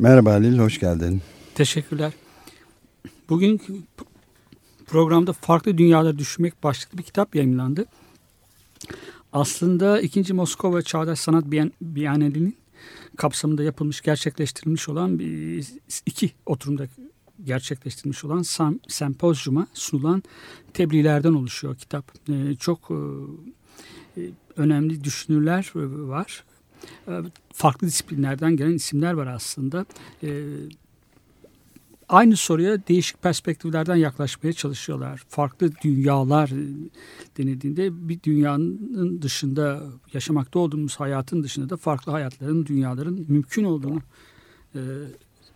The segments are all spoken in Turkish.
Merhaba Halil, hoş geldin. Teşekkürler. Bugün programda Farklı Dünyaları Düşünmek başlıklı bir kitap yayınlandı. Aslında 2. Moskova Çağdaş Sanat Bienalinin kapsamında yapılmış, gerçekleştirilmiş olan bir, iki oturumda gerçekleştirilmiş olan sam, sempozyuma sunulan tebliğlerden oluşuyor kitap. Ee, çok e, e, önemli düşünürler var. E, farklı disiplinlerden gelen isimler var aslında. E, aynı soruya değişik perspektiflerden yaklaşmaya çalışıyorlar. Farklı dünyalar e, denildiğinde bir dünyanın dışında yaşamakta olduğumuz hayatın dışında da farklı hayatların, dünyaların mümkün olduğunu e,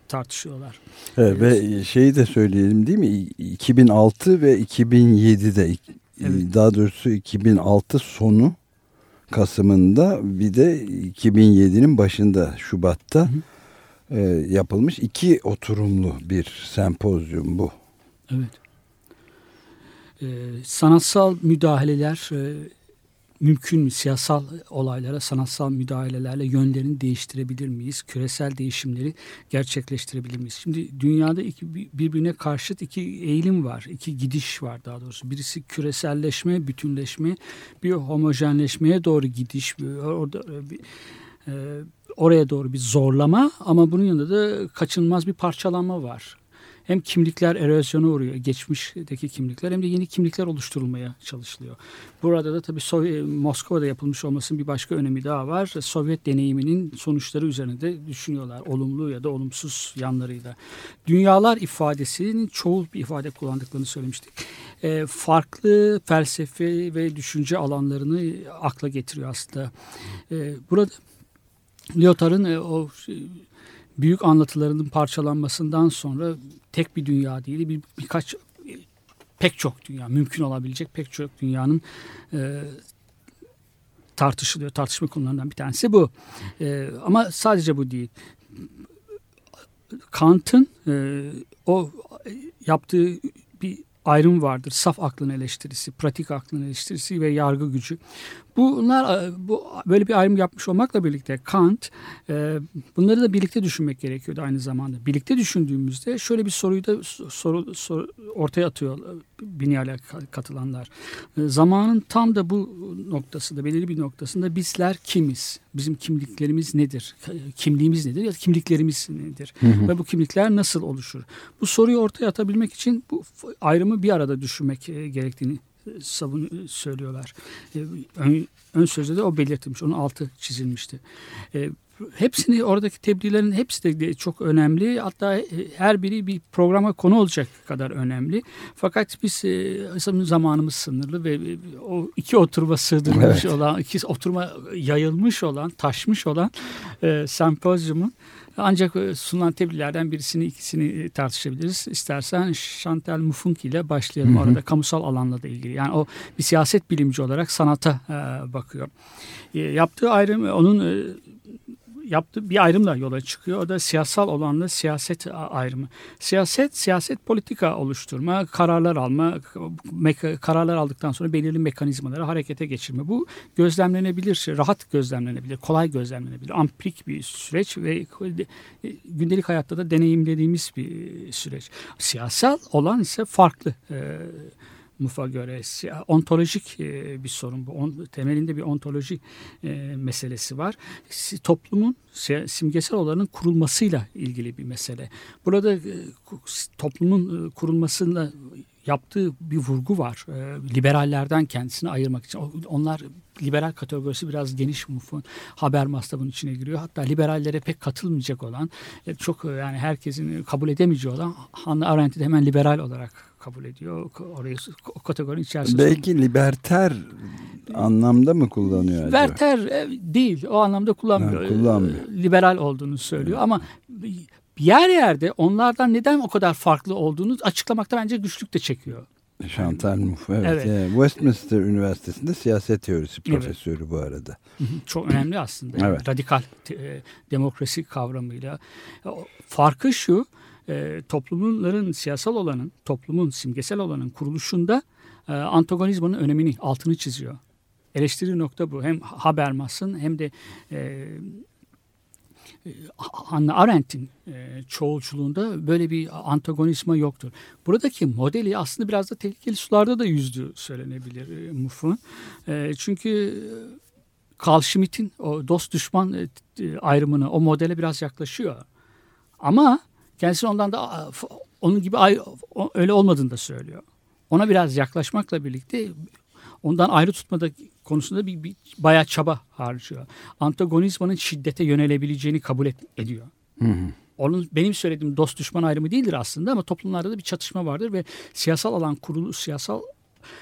tartışıyorlar. Evet, ve şeyi de söyleyelim değil mi? 2006 ve 2007'de Evet. daha doğrusu 2006 sonu Kasım'ında bir de 2007'nin başında Şubat'ta e, yapılmış iki oturumlu bir sempozyum bu. Evet. E, sanatsal müdahaleler e, mümkün mü? Siyasal olaylara sanatsal müdahalelerle yönlerini değiştirebilir miyiz? Küresel değişimleri gerçekleştirebilir miyiz? Şimdi dünyada iki, birbirine karşıt iki eğilim var. iki gidiş var daha doğrusu. Birisi küreselleşme, bütünleşme, bir homojenleşmeye doğru gidiş. Orada bir, e, oraya doğru bir zorlama ama bunun yanında da kaçınılmaz bir parçalanma var. Hem kimlikler erozyona uğruyor, geçmişteki kimlikler hem de yeni kimlikler oluşturulmaya çalışılıyor. Burada da tabii Sovy- Moskova'da yapılmış olmasının bir başka önemi daha var. Sovyet deneyiminin sonuçları üzerine de düşünüyorlar. Olumlu ya da olumsuz yanlarıyla. Dünyalar ifadesinin çoğul bir ifade kullandıklarını söylemiştik. Ee, farklı felsefe ve düşünce alanlarını akla getiriyor aslında. Ee, burada Lyotard'ın e, o e, büyük anlatılarının parçalanmasından sonra tek bir dünya değil bir birkaç pek çok dünya mümkün olabilecek pek çok dünyanın e, tartışılıyor tartışma konularından bir tanesi bu E, ama sadece bu değil Kant'ın e, o yaptığı bir ayrım vardır. Saf aklın eleştirisi, pratik aklın eleştirisi ve yargı gücü. Bunlar bu böyle bir ayrım yapmış olmakla birlikte Kant e, bunları da birlikte düşünmek gerekiyordu aynı zamanda. Birlikte düşündüğümüzde şöyle bir soruyu da soru, soru ortaya atıyor Binyal'e katılanlar. E, zamanın tam da bu noktasında, belirli bir noktasında bizler kimiz? Bizim kimliklerimiz nedir? Kimliğimiz nedir? Ya da kimliklerimiz nedir? Hı hı. Ve bu kimlikler nasıl oluşur? Bu soruyu ortaya atabilmek için bu ayrımı bir arada düşünmek gerektiğini savun söylüyorlar. Ön, ön sözde de o belirtilmiş. Onun altı çizilmişti. E, hepsini oradaki tebliğlerin hepsi de çok önemli. Hatta her biri bir programa konu olacak kadar önemli. Fakat biz e, zamanımız sınırlı ve o iki oturma sığdırılmış evet. olan, iki oturma yayılmış olan, taşmış olan e, sempozyumun ancak sunulan tebliğlerden birisini ikisini tartışabiliriz. İstersen Chantal Mufunk ile başlayalım. Hı hı. Orada kamusal alanla da ilgili. Yani o bir siyaset bilimci olarak sanata e, bakıyor. E, yaptığı ayrım onun e, yaptığı bir ayrımla yola çıkıyor. O da siyasal olanla siyaset ayrımı. Siyaset, siyaset politika oluşturma, kararlar alma, kararlar aldıktan sonra belirli mekanizmaları harekete geçirme. Bu gözlemlenebilir, rahat gözlemlenebilir, kolay gözlemlenebilir. Ampirik bir süreç ve gündelik hayatta da deneyimlediğimiz bir süreç. Siyasal olan ise farklı. Muf'a göre ontolojik bir sorun bu. temelinde bir ontoloji meselesi var. Toplumun simgesel olanın kurulmasıyla ilgili bir mesele. Burada toplumun kurulmasında yaptığı bir vurgu var. liberallerden kendisini ayırmak için. Onlar liberal kategorisi biraz geniş Muf'un haber mastabının içine giriyor. Hatta liberallere pek katılmayacak olan, çok yani herkesin kabul edemeyeceği olan Hannah Arendt'i de hemen liberal olarak kabul ediyor. Orayı o kategorinin içerisinde. Belki liberter anlamda mı kullanıyor acaba? Liberter değil. O anlamda kullanmıyor. Ha, kullanmıyor. Liberal olduğunu söylüyor evet. ama yer yerde onlardan neden o kadar farklı olduğunu açıklamakta bence güçlük de çekiyor. Chantal Mouffe evet. Evet. Yani Westminster Üniversitesi'nde siyaset teorisi profesörü bu arada. Çok önemli aslında. Yani Evet. Radikal e, demokrasi kavramıyla. Farkı şu, e, toplumların siyasal olanın, toplumun simgesel olanın kuruluşunda e, antagonizmanın önemini, altını çiziyor. Eleştiri nokta bu. Hem Habermas'ın hem de e, e, Hannah Arendt'in e, çoğulculuğunda böyle bir antagonizma yoktur. Buradaki modeli aslında biraz da tehlikeli sularda da yüzdüğü söylenebilir e, Muff'un. E, çünkü Carl Schmitt'in o dost düşman e, e, ayrımını o modele biraz yaklaşıyor. Ama kendisi ondan da onun gibi öyle olmadığını da söylüyor. Ona biraz yaklaşmakla birlikte ondan ayrı tutmada konusunda bir, bir bayağı çaba harcıyor. Antagonizmanın şiddete yönelebileceğini kabul et- ediyor. Onun benim söylediğim dost düşman ayrımı değildir aslında ama toplumlarda da bir çatışma vardır ve siyasal alan kurulu siyasal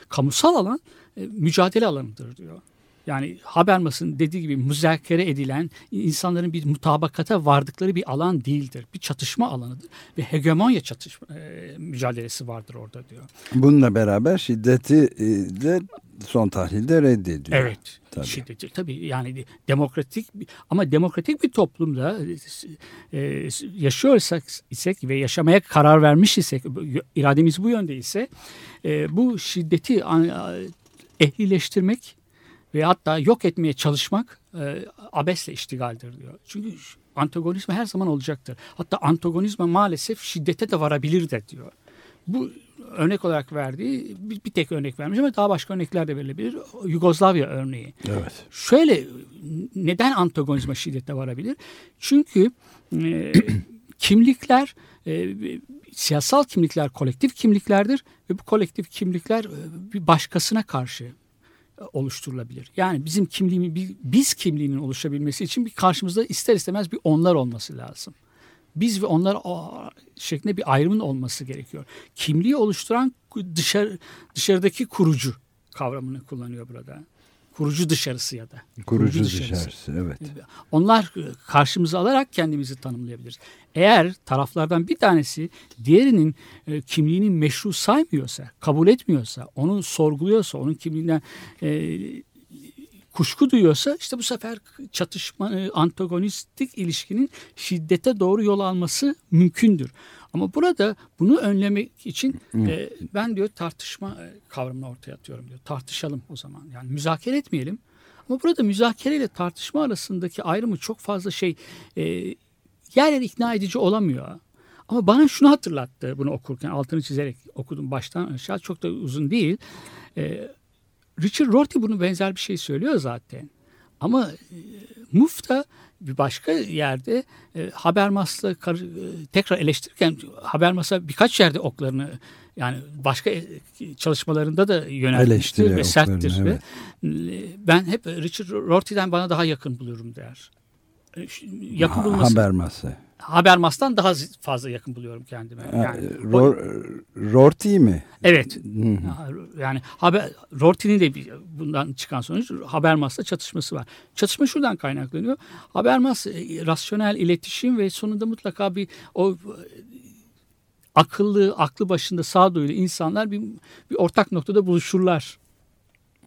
kamusal alan e, mücadele alanıdır diyor. Yani Habermas'ın dediği gibi müzakere edilen insanların bir mutabakata vardıkları bir alan değildir. Bir çatışma alanıdır ve hegemonya çatışma e, mücadelesi vardır orada diyor. Bununla beraber şiddeti e, de son tahlilde reddediyor. Evet. Tabii. Şiddeti tabii yani demokratik ama demokratik bir toplumda e, yaşıyorsak isek ve yaşamaya karar vermiş isek irademiz bu yönde ise e, bu şiddeti ehlileştirmek ve hatta yok etmeye çalışmak e, abesle iştigaldir diyor. Çünkü antagonizma her zaman olacaktır. Hatta antagonizma maalesef şiddete de varabilir de diyor. Bu örnek olarak verdiği bir, bir tek örnek vermiş ama daha başka örnekler de verilebilir. Yugoslavya örneği. Evet. Şöyle neden antagonizma şiddete varabilir? Çünkü e, kimlikler e, siyasal kimlikler kolektif kimliklerdir ve bu kolektif kimlikler e, bir başkasına karşı oluşturulabilir. Yani bizim kimliğimiz, biz kimliğinin oluşabilmesi için bir karşımızda ister istemez bir onlar olması lazım. Biz ve onlar şeklinde bir ayrımın olması gerekiyor. Kimliği oluşturan dışarı, dışarıdaki kurucu kavramını kullanıyor burada. Kurucu dışarısı ya da. Kurucu dışarısı. Evet. Onlar karşımıza alarak kendimizi tanımlayabiliriz. Eğer taraflardan bir tanesi diğerinin e, kimliğini meşru saymıyorsa, kabul etmiyorsa, onu sorguluyorsa, onun kimliğinden e, kuşku duyuyorsa işte bu sefer çatışma, e, antagonistik ilişkinin şiddete doğru yol alması mümkündür. Ama burada bunu önlemek için e, ben diyor tartışma e, kavramını ortaya atıyorum diyor. Tartışalım o zaman. Yani müzakere etmeyelim. Ama burada müzakere ile tartışma arasındaki ayrımı çok fazla şey e, yer yer ikna edici olamıyor. Ama bana şunu hatırlattı bunu okurken altını çizerek okudum baştan aşağı çok da uzun değil. E, Richard Rorty bunu benzer bir şey söylüyor zaten. Ama e, Muf da bir başka yerde e, Habermas'la kar- e, tekrar eleştirirken Habermas'a birkaç yerde oklarını yani başka e, çalışmalarında da yönelmiştir ve serttir. oklarını, Ve, e, ben hep Richard Rorty'den bana daha yakın buluyorum der. E, Yakın Ha- bulması Habermas'ı. Habermas'tan daha fazla yakın buluyorum kendime. Yani, Ror, Rorty mi? evet. Yani haber Rorty'nin de bir, bundan çıkan sonuç Habermas'la çatışması var. Çatışma şuradan kaynaklanıyor. Habermas e, rasyonel iletişim ve sonunda mutlaka bir o e, akıllı, aklı başında sağduyulu insanlar bir, bir ortak noktada buluşurlar.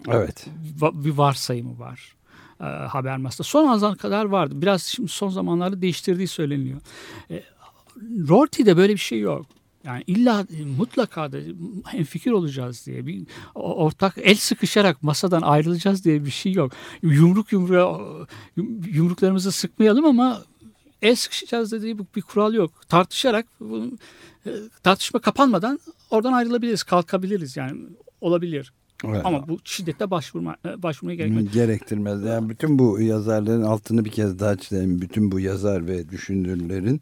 Evet. Bir varsayımı var. E, Habermas'ta. Son azan kadar vardı. Biraz şimdi son zamanlarda değiştirdiği söyleniyor. E, Rorty'de böyle bir şey yok. Yani illa e, mutlaka da hemfikir olacağız diye bir ortak el sıkışarak masadan ayrılacağız diye bir şey yok. Yumruk yumruğa yum- yumruklarımızı sıkmayalım ama el sıkışacağız dediği bir, kural yok. Tartışarak e, tartışma kapanmadan oradan ayrılabiliriz, kalkabiliriz yani olabilir. Evet. Ama bu şiddete başvurma e, başvurmaya gerekmez. Gerektirmez. Yani bütün bu yazarların altını bir kez daha çizelim. Bütün bu yazar ve düşünürlerin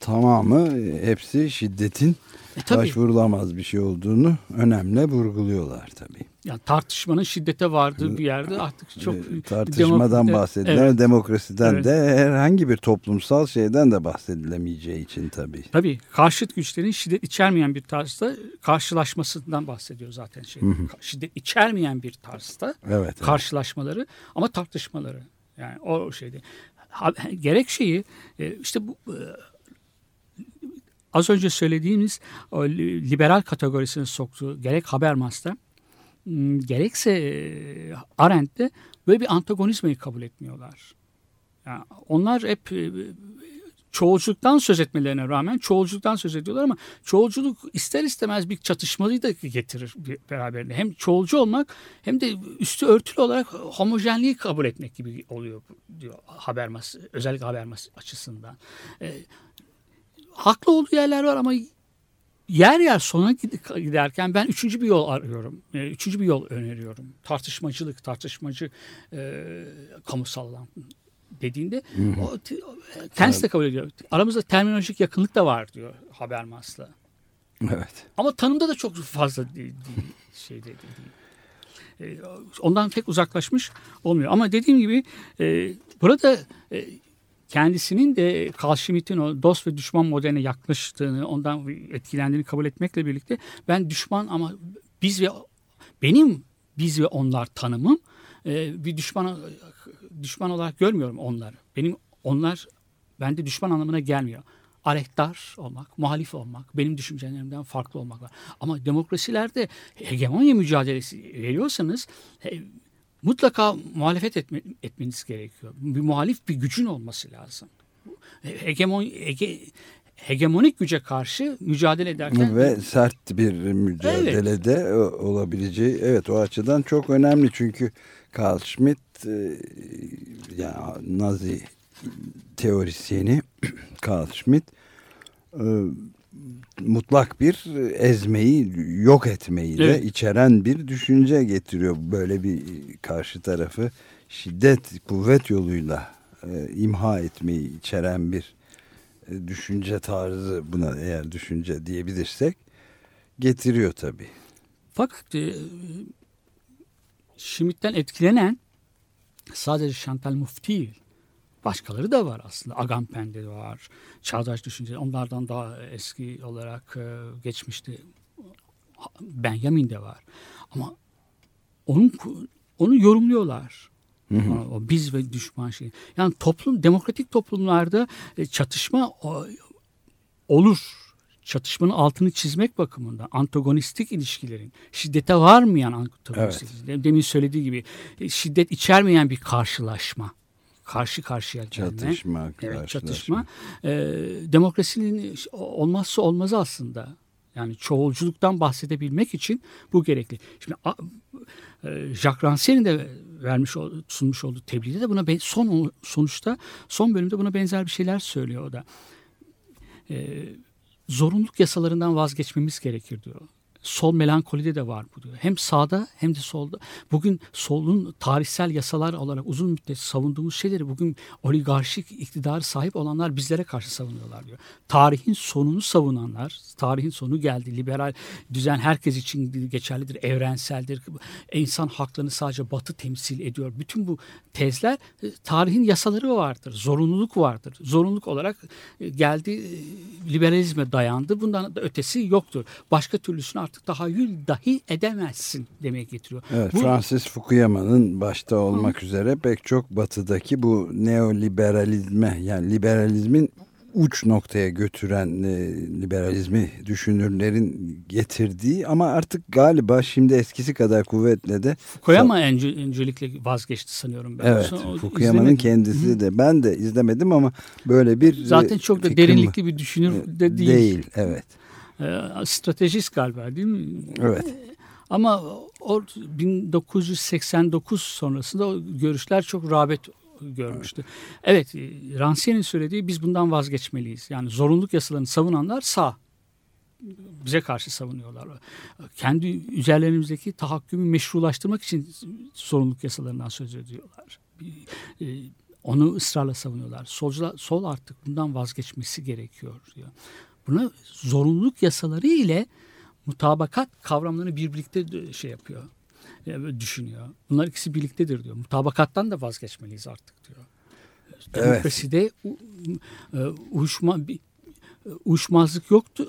tamamı hepsi şiddetin E, tabii. başvurulamaz bir şey olduğunu önemli vurguluyorlar tabii. Yani tartışmanın şiddete vardığı bir yerde artık çok Ee, Tartışmadan bahsedilen Evet. demokrasiden Evet. de herhangi bir toplumsal şeyden de bahsedilemeyeceği için tabii. Tabii karşıt güçlerin şiddet içermeyen bir tarzda karşılaşmasından bahsediyor zaten şey. Şiddet içermeyen bir tarzda Evet. evet. karşılaşmaları ama tartışmaları. Yani o şeyde. gerek şeyi e, işte bu e, az önce söylediğimiz liberal kategorisine soktuğu gerek Habermas'ta gerekse e, Arendt'te böyle bir antagonizmayı kabul etmiyorlar. Yani onlar hep e, çoğulculuktan söz etmelerine rağmen çoğulculuktan söz ediyorlar ama çoğulculuk ister istemez bir çatışmayı da getirir beraberinde. Hem çoğulcu olmak hem de üstü örtülü olarak homojenliği kabul etmek gibi oluyor diyor Habermas özellikle Habermas açısından. E, haklı olduğu yerler var ama yer yer sona gid- giderken ben üçüncü bir yol arıyorum. E, Üçüncü bir yol öneriyorum. Tartışmacılık, tartışmacı e, kamusal alan dediğinde o, t- o, kendisi de kabul ediyor. Aramızda terminolojik yakınlık da var diyor Habermas'la. Evet. Ama tanımda da çok fazla değil, değil, şey de değil. Ondan pek uzaklaşmış olmuyor. Ama dediğim gibi e, burada e, kendisinin de Carl Schmitt'in o dost ve düşman modeline yaklaştığını, ondan etkilendiğini kabul etmekle birlikte ben düşman ama biz ve benim biz ve onlar tanımım e, bir düşman düşman olarak görmüyorum onları. Benim onlar bende düşman anlamına gelmiyor. Aleyhtar olmak, muhalif olmak, benim düşüncelerimden farklı olmak var. Ama demokrasilerde hegemonya mücadelesi veriyorsanız mutlaka muhalefet etme, etmeniz gerekiyor. Bir muhalif bir gücün olması lazım. Hegemon, hege, hegemonik güce karşı mücadele ederken Ve sert bir mücadelede o- olabileceği evet o açıdan çok önemli çünkü Carl Schmitt e, ya Nazi teorisyeni Carl Schmitt e, mutlak bir ezmeyi yok etmeyi de Evet. içeren bir düşünce getiriyor böyle bir karşı tarafı şiddet kuvvet yoluyla e, imha etmeyi içeren bir e, düşünce tarzı buna eğer düşünce diyebilirsek getiriyor tabi. Fakat e, Schmitt'ten etkilenen sadece Chantal Mouffe değil. Başkaları da var aslında. Agamben'de de var. Çağdaş düşünce. Onlardan daha eski olarak e, geçmişti. Benjamin de var. Ama onun onu yorumluyorlar. O biz ve düşman şey. Yani toplum demokratik toplumlarda e, çatışma olur. Çatışmanın altını çizmek bakımından antagonistik ilişkilerin şiddete varmayan antagonistik ilişkilerin, demin söylediği gibi e, şiddet içermeyen bir karşılaşma karşı karşıya gelme. Çatışma, Evet, çatışma. E, demokrasinin olmazsa olmazı aslında. Yani çoğulculuktan bahsedebilmek için bu gerekli. Şimdi a- e, Jacques Rancière'in de vermiş sunmuş olduğu tebliğde de buna ben- son sonuçta son bölümde buna benzer bir şeyler söylüyor o da. E, zorunluluk yasalarından vazgeçmemiz gerekir diyor. Sol melankolide de var bu diyor. Hem sağda hem de solda. Bugün solun tarihsel yasalar olarak uzun müddet savunduğumuz şeyleri bugün oligarşik iktidarı sahip olanlar bizlere karşı savunuyorlar diyor. Tarihin sonunu savunanlar, tarihin sonu geldi. Liberal düzen herkes için geçerlidir, evrenseldir. İnsan haklarını sadece batı temsil ediyor. Bütün bu tezler e, tarihin yasaları vardır. Zorunluluk vardır. Zorunluluk olarak e, geldi e, liberalizme dayandı. Bundan da ötesi yoktur. Başka türlüsünü artık tahayyül dahi edemezsin demeye getiriyor. Evet, Bu- Francis Fukuyama'nın başta olmak üzere pek çok batıdaki bu neoliberalizme yani liberalizmin uç noktaya götüren e, liberalizmi düşünürlerin getirdiği ama artık galiba şimdi eskisi kadar kuvvetle de Fukuyama önce, öncelikle vazgeçti sanıyorum ben. evet Fukuyama'nın kendisi de ben de izlemedim ama böyle bir Zaten e, çok da derinlikli bir düşünür var. de değil. değil evet Ee, stratejist galiba değil mi? evet Ama o 1989 sonrasında o görüşler çok rağbet görmüştü. Evet, e, Rancière'nin söylediği biz bundan vazgeçmeliyiz. Yani zorunluluk yasalarını savunanlar sağ. Bize karşı savunuyorlar. Kendi üzerlerimizdeki tahakkümü meşrulaştırmak için zorunluluk yasalarından söz ediyorlar. E, Onu ısrarla savunuyorlar. Solcular, sol artık bundan vazgeçmesi gerekiyor diyor. Buna zorunluluk yasaları ile mutabakat kavramlarını bir birlikte şey yapıyor. e, düşünüyor. Bunlar ikisi birliktedir diyor. Mutabakattan da vazgeçmeliyiz artık diyor. Evet. Demokraside u- e, uyuşma e, uyuşmazlık yoktu,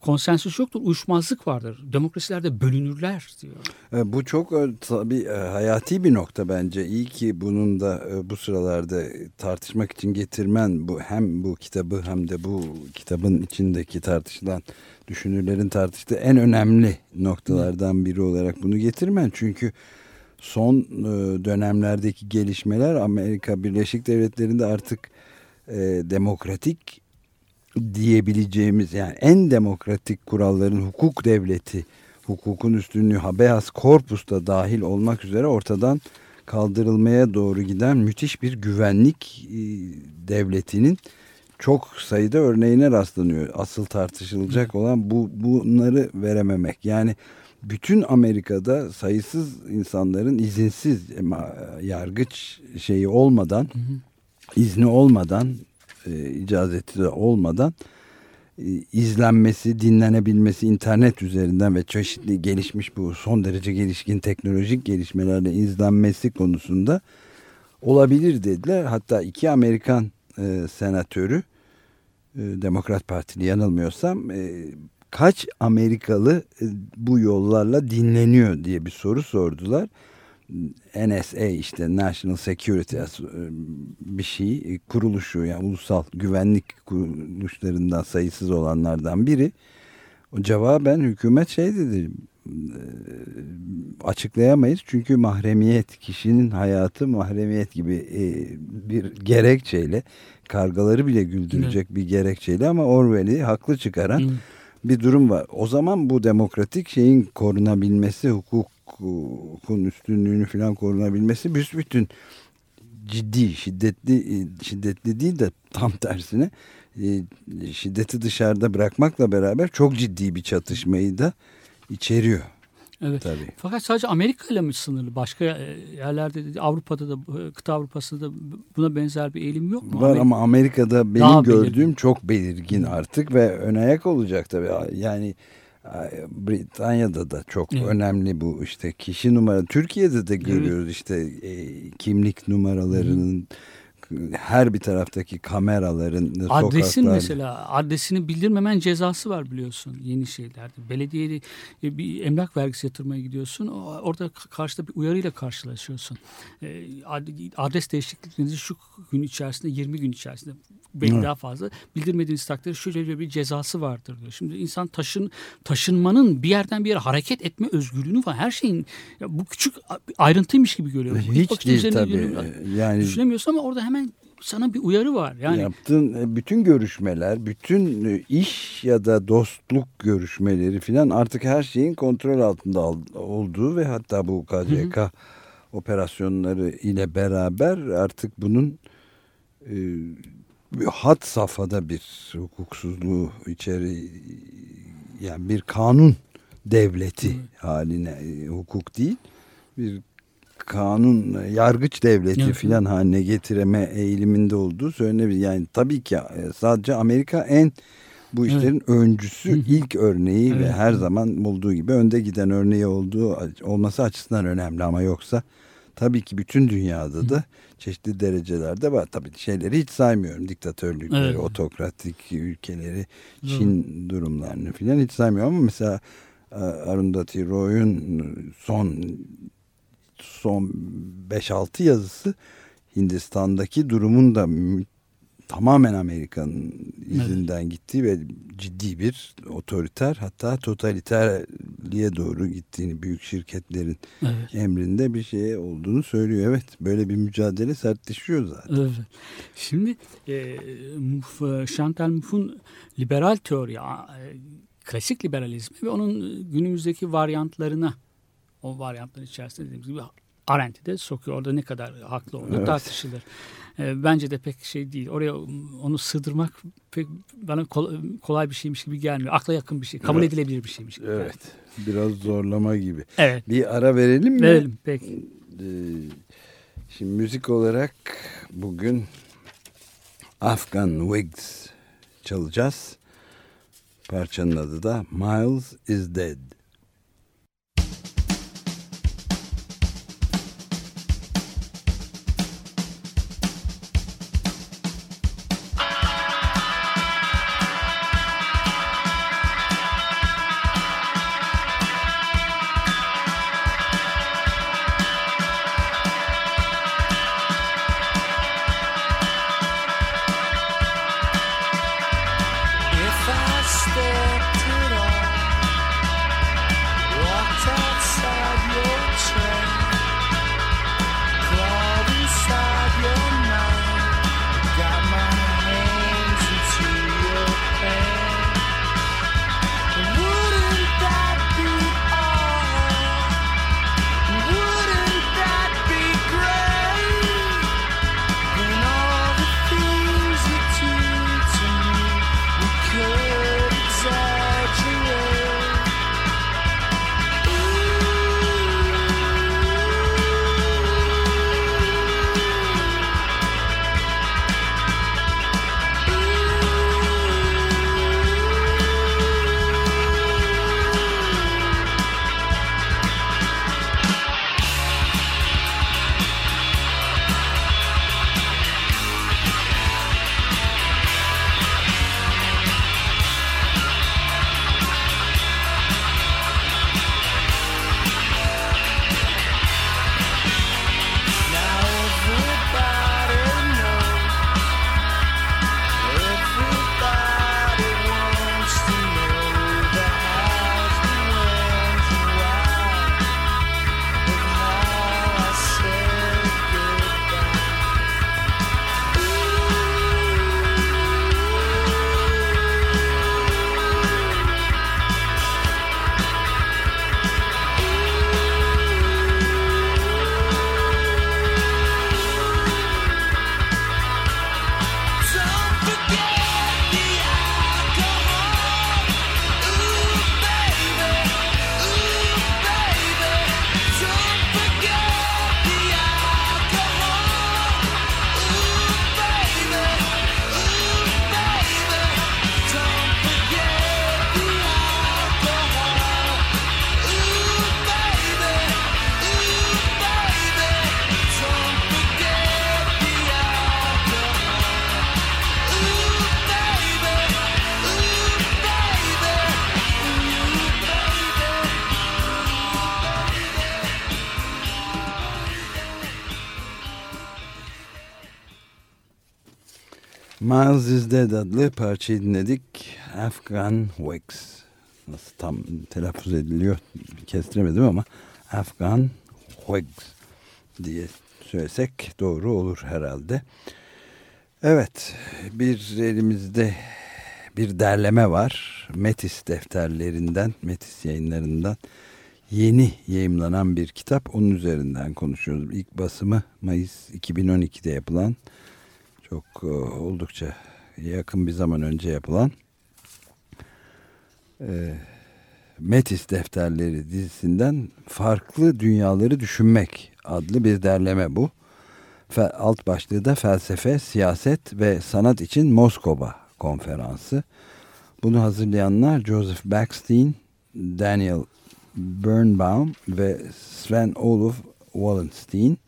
konsensüs yoktur, uyuşmazlık vardır. Demokrasilerde bölünürler diyor. E, Bu çok e, tabii e, hayati bir nokta bence. İyi ki bunun da bu sıralarda tartışmak için getirmen bu hem bu kitabı hem de bu kitabın içindeki tartışılan düşünürlerin tartıştığı en önemli noktalardan biri olarak bunu getirmen. Çünkü son dönemlerdeki gelişmeler Amerika Birleşik Devletleri'nde artık demokratik diyebileceğimiz yani en demokratik kuralların hukuk devleti, hukukun üstünlüğü habeas corpus da dahil olmak üzere ortadan kaldırılmaya doğru giden müthiş bir güvenlik e, devletinin çok sayıda örneğine rastlanıyor. Asıl tartışılacak olan bu bunları verememek. Yani bütün Amerika'da sayısız insanların izinsiz yargıç şeyi olmadan, izni olmadan, e, icazeti de olmadan e, izlenmesi, dinlenebilmesi internet üzerinden ve çeşitli gelişmiş bu son derece gelişkin teknolojik gelişmelerle izlenmesi konusunda olabilir dediler. Hatta iki Amerikan e, senatörü e, Demokrat Partili yanılmıyorsam e, kaç Amerikalı e, bu yollarla dinleniyor diye bir soru sordular. NSA işte National Security e, bir şey kuruluşu yani ulusal güvenlik kuruluşlarından sayısız olanlardan biri. O cevaben hükümet şey dedi e, açıklayamayız çünkü mahremiyet kişinin hayatı mahremiyet gibi bir gerekçeyle kargaları bile güldürecek evet. bir gerekçeyle ama Orwell'i haklı çıkaran bir durum var. O zaman bu demokratik şeyin korunabilmesi hukuk hukukun üstünlüğünü falan korunabilmesi büsbütün ciddi, şiddetli şiddetli değil de tam tersine e, şiddeti dışarıda bırakmakla beraber çok ciddi bir çatışmayı da içeriyor. Evet. Tabii. Fakat sadece Amerika ile mi sınırlı? Başka e, yerlerde Avrupa'da da e, kıta Avrupa'sında da buna benzer bir eğilim yok mu? Var Amerika, ama Amerika'da benim gördüğüm belirgin. çok belirgin artık ve ön ayak olacak tabii. Yani Britanya'da da çok evet. önemli bu işte kişi numara. Türkiye'de de görüyoruz evet. işte e, kimlik numaralarının Hı her bir taraftaki kameraların adresin sokaklar... mesela adresini bildirmemen cezası var biliyorsun yeni şeylerde. Belediyeye bir emlak vergisi yatırmaya gidiyorsun. Orada karşıda bir uyarıyla karşılaşıyorsun. E, adres değişikliklerinizi şu gün içerisinde 20 gün içerisinde belki evet. daha fazla bildirmediğiniz takdirde şöyle bir cezası vardır diyor. Şimdi insan taşın taşınmanın bir yerden bir yere hareket etme özgürlüğünü var. Her şeyin ya bu küçük ayrıntıymış gibi görüyor. Hiç değil tabii. Yani düşünemiyorsun ama orada hemen sana bir uyarı var. Yani yaptığın e, bütün görüşmeler, bütün e, iş ya da dostluk görüşmeleri filan artık her şeyin kontrol altında olduğu ve hatta bu KCK hı hı. operasyonları ile beraber artık bunun e, hat safhada bir hukuksuzluğu içeri yani bir kanun devleti hı. haline hukuk değil bir kanun yargıç devleti evet. filan haline getireme eğiliminde olduğu söylenebilir. Yani tabii ki e, sadece Amerika en bu işlerin evet. öncüsü, ilk örneği evet. ve her zaman olduğu gibi önde giden örneği olduğu olması açısından önemli ama yoksa tabii ki bütün dünyada da çeşitli derecelerde var. Tabii şeyleri hiç saymıyorum. Diktatörlükleri, evet. otokratik ülkeleri, Çin durumlarını filan hiç saymıyorum ama mesela e, Arundhati Roy'un son son 5-6 yazısı Hindistan'daki durumun da tamamen Amerika'nın izinden evet. gittiği ve ciddi bir otoriter hatta totaliterliğe doğru gittiğini büyük şirketlerin evet. emrinde bir şey olduğunu söylüyor. Evet böyle bir mücadele sertleşiyor zaten. Evet. Şimdi e, Chantal Mouffe'un liberal teori, e, klasik liberalizmi ve onun günümüzdeki varyantlarına o varyantların içerisinde dediğimiz gibi Arendt'i de sokuyor. Orada ne kadar haklı olduğu evet. tartışılır. E, bence de pek şey değil. Oraya onu sığdırmak pek bana kolay bir şeymiş gibi gelmiyor. Akla yakın bir şey. Kabul evet. edilebilir bir şeymiş gibi. Evet. Yani. Biraz zorlama gibi. Evet. Bir ara verelim mi? Verelim peki. Ee, şimdi müzik olarak bugün Afghan Wigs çalacağız. Parçanın adı da Miles is Dead. Miles is Dead adlı parçayı dinledik. Afghan Wax. Nasıl tam telaffuz ediliyor kestiremedim ama Afghan Wax diye söylesek doğru olur herhalde. Evet bir elimizde bir derleme var. Metis defterlerinden, Metis yayınlarından yeni yayımlanan bir kitap. Onun üzerinden konuşuyoruz. İlk basımı Mayıs 2012'de yapılan çok e, oldukça yakın bir zaman önce yapılan e, Metis Defterleri dizisinden Farklı Dünyaları Düşünmek adlı bir derleme bu. Alt başlığı da felsefe, siyaset ve sanat için Moskova konferansı. Bunu hazırlayanlar Joseph Backstein, Daniel Birnbaum ve Sven Olof Wallenstein.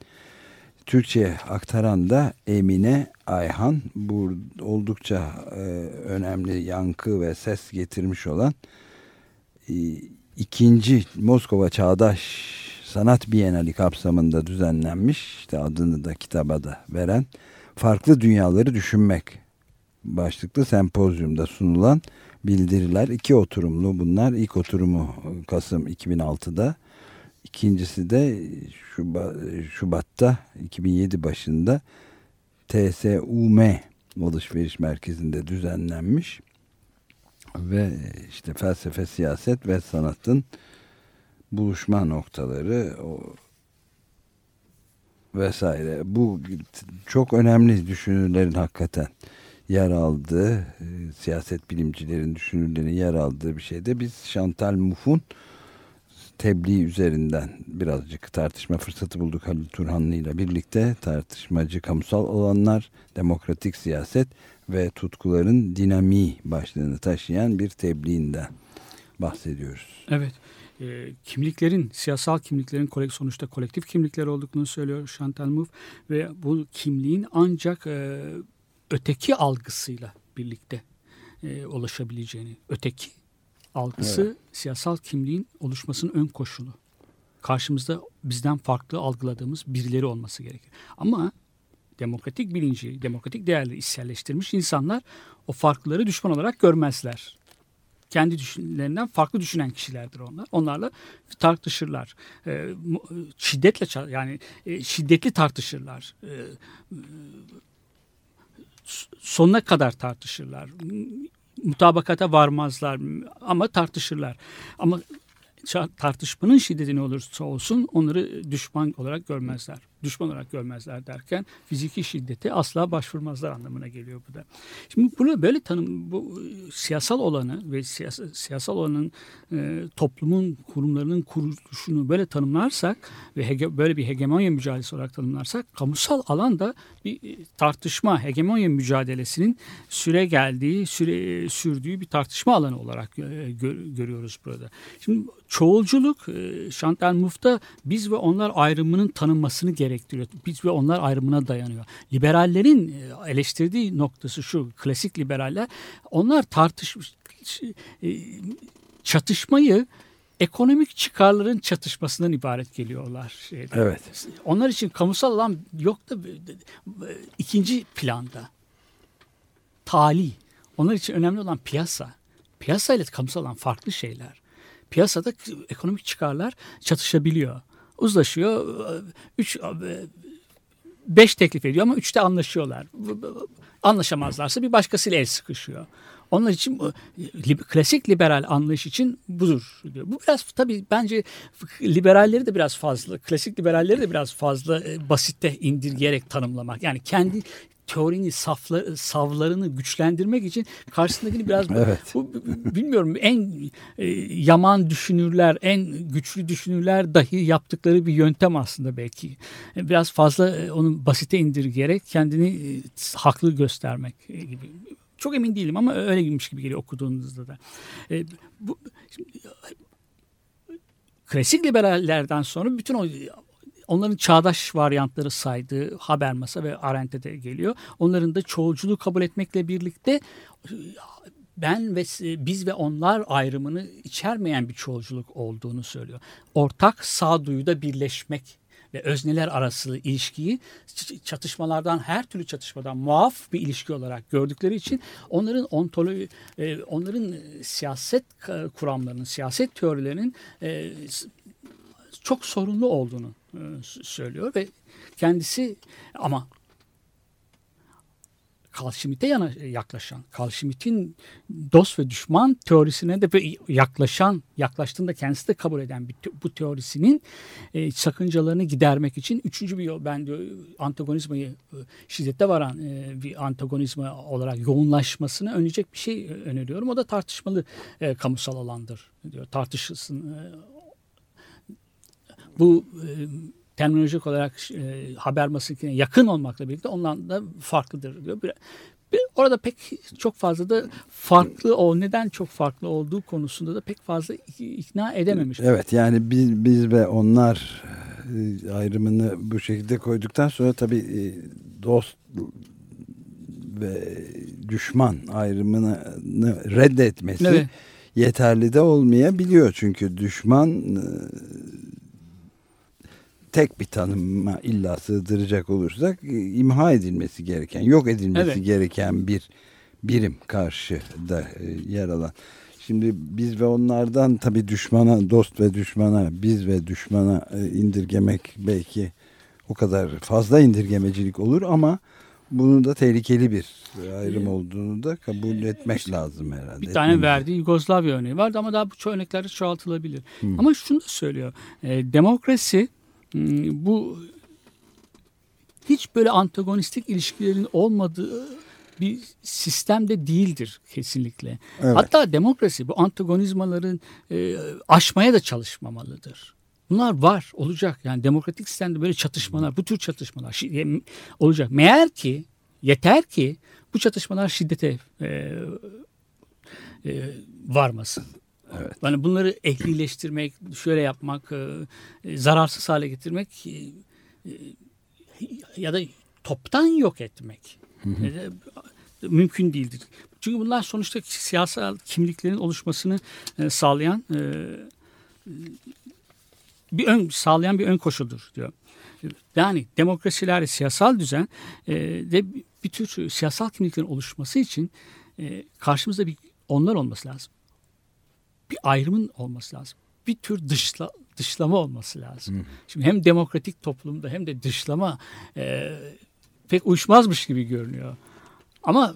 Türkçe'ye aktaran da Emine Ayhan. Bu oldukça e, önemli yankı ve ses getirmiş olan e, ikinci Moskova Çağdaş Sanat Bienali kapsamında düzenlenmiş. işte adını da kitaba da veren Farklı Dünyaları Düşünmek başlıklı sempozyumda sunulan bildiriler. iki oturumlu bunlar. İlk oturumu Kasım 2006'da. İkincisi de Şubat, Şubat'ta 2007 başında TSUM alışveriş merkezinde düzenlenmiş ve işte felsefe, siyaset ve sanatın buluşma noktaları o vesaire. Bu çok önemli düşünürlerin hakikaten yer aldığı, siyaset bilimcilerin düşünürlerin yer aldığı bir şeyde biz Chantal Mouf'un tebliğ üzerinden birazcık tartışma fırsatı bulduk Halil Turhanlı ile birlikte tartışmacı kamusal olanlar, demokratik siyaset ve tutkuların dinamiği başlığını taşıyan bir tebliğinden bahsediyoruz. Evet. E, kimliklerin, siyasal kimliklerin sonuçta kolektif kimlikler olduklarını söylüyor Chantal Mouffe ve bu kimliğin ancak e, öteki algısıyla birlikte e, ulaşabileceğini, öteki algısı Evet. siyasal kimliğin oluşmasının ön koşulu. Karşımızda bizden farklı algıladığımız birileri olması gerekir. Ama demokratik bilinci, demokratik değerleri içselleştirmiş insanlar o farklıları düşman olarak görmezler. Kendi düşüncelerinden farklı düşünen kişilerdir onlar. Onlarla tartışırlar. Ee, şiddetle yani e, şiddetli tartışırlar. Ee, sonuna kadar tartışırlar. Mutabakata varmazlar ama tartışırlar. Ama tartışmanın şiddeti ne olursa olsun onları düşman olarak görmezler. Düşman olarak görmezler derken fiziki şiddete asla başvurmazlar anlamına geliyor bu da. Şimdi bunu böyle tanım bu e, siyasal olanı ve siyasal, siyasal olanın e, toplumun kurumlarının kuruluşunu böyle tanımlarsak ve hege, böyle bir hegemonya mücadelesi olarak tanımlarsak kamusal alanda bir e, tartışma hegemonya mücadelesinin süre geldiği süre sürdüğü bir tartışma alanı olarak e, gör- görüyoruz burada. Şimdi çoğulculuk e, Chantal Mouffe'da biz ve onlar ayrımının tanınmasını gerektiriyor. Biz ve onlar ayrımına dayanıyor. Liberallerin e, eleştirdiği noktası şu. Klasik liberaller onlar tartışmış e, çatışmayı ekonomik çıkarların çatışmasından ibaret geliyorlar. Şeyde. Evet. Onlar için kamusal alan yok da e, ikinci planda. Tali. Onlar için önemli olan piyasa. Piyasa ile kamusal alan farklı şeyler. Piyasada ekonomik çıkarlar çatışabiliyor. Uzlaşıyor. Üç, beş teklif ediyor ama üçte anlaşıyorlar. Anlaşamazlarsa bir başkasıyla el sıkışıyor. Onlar için klasik liberal anlayış için budur diyor. Bu biraz tabii bence liberalleri de biraz fazla, klasik liberalleri de biraz fazla e, basitte indirgeyerek tanımlamak. Yani kendi teorini, safla, savlarını güçlendirmek için karşısındakini biraz Evet. bu, bilmiyorum en e, yaman düşünürler, en güçlü düşünürler dahi yaptıkları bir yöntem aslında belki. E, Biraz fazla e, onu basite indirgeyerek kendini e, haklı göstermek e, gibi. Çok emin değilim ama öyleymiş gibi geliyor okuduğunuzda da. E, bu, şimdi, klasik liberallerden sonra bütün o onların çağdaş varyantları saydığı Habermas'a ve Arendt'e de geliyor. Onların da çoğulculuğu kabul etmekle birlikte ben ve biz ve onlar ayrımını içermeyen bir çoğulculuk olduğunu söylüyor. Ortak sağduyuda birleşmek ve özneler arası ilişkiyi çatışmalardan her türlü çatışmadan muaf bir ilişki olarak gördükleri için onların ontoloji e, onların siyaset kuramlarının siyaset teorilerinin e, çok sorunlu olduğunu e, söylüyor ve kendisi ama Schmitt'e yana, yaklaşan, Carl Schmitt'in dost ve düşman teorisine de yaklaşan, yaklaştığında kendisi de kabul eden bir, bu teorisinin e, sakıncalarını gidermek için üçüncü bir yol, ben diyor antagonizmayı e, şiddete varan e, bir antagonizma olarak yoğunlaşmasını önleyecek bir şey e, öneriyorum. O da tartışmalı e, kamusal alandır diyor. Tartışılsın. E, bu e, terminolojik olarak e, haber masasına yakın olmakla birlikte ondan da farklıdır diyor. Bir, bir, orada pek çok fazla da farklı o neden çok farklı olduğu konusunda da pek fazla ik- ikna edememiş. Evet yani biz, biz ve onlar e, ayrımını bu şekilde koyduktan sonra tabii e, dost ve düşman ayrımını reddetmesi Evet. yeterli de olmayabiliyor. Çünkü düşman e, tek bir tanıma illa sığdıracak olursak e, imha edilmesi gereken, yok edilmesi Evet. gereken bir birim karşıda e, yer alan. Şimdi biz ve onlardan tabii düşmana, dost ve düşmana, biz ve düşmana e, indirgemek belki o kadar fazla indirgemecilik olur ama bunun da tehlikeli bir ayrım olduğunu da kabul etmek lazım herhalde. Bir tane Etmemiz- verdiği Yugoslavya örneği vardı ama daha bu örnekler çoğaltılabilir. Ama şunu da söylüyor. E, demokrasi bu hiç böyle antagonistik ilişkilerin olmadığı bir sistemde değildir kesinlikle. Evet. Hatta demokrasi bu antagonizmaların e, aşmaya da çalışmamalıdır. Bunlar var, olacak. Yani demokratik sistemde böyle çatışmalar, bu tür çatışmalar e, olacak. Meğer ki, yeter ki bu çatışmalar şiddete e, e, varmasın. Evet. Yani bunları ehlileştirmek, şöyle yapmak, e, e, zararsız hale getirmek e, e, ya da toptan yok etmek e, de- mümkün değildir. Çünkü bunlar sonuçta siyasal kimliklerin oluşmasını e, sağlayan e, bir ön sağlayan bir ön koşuldur diyor. Yani demokrasilerde siyasal düzen e, de bir tür siyasal kimliklerin oluşması için e, karşımızda bir onlar olması lazım. Bir ayrımın olması lazım. Bir tür dışla, dışlama olması lazım. Şimdi hem demokratik toplumda hem de dışlama e, pek uyuşmazmış gibi görünüyor. Ama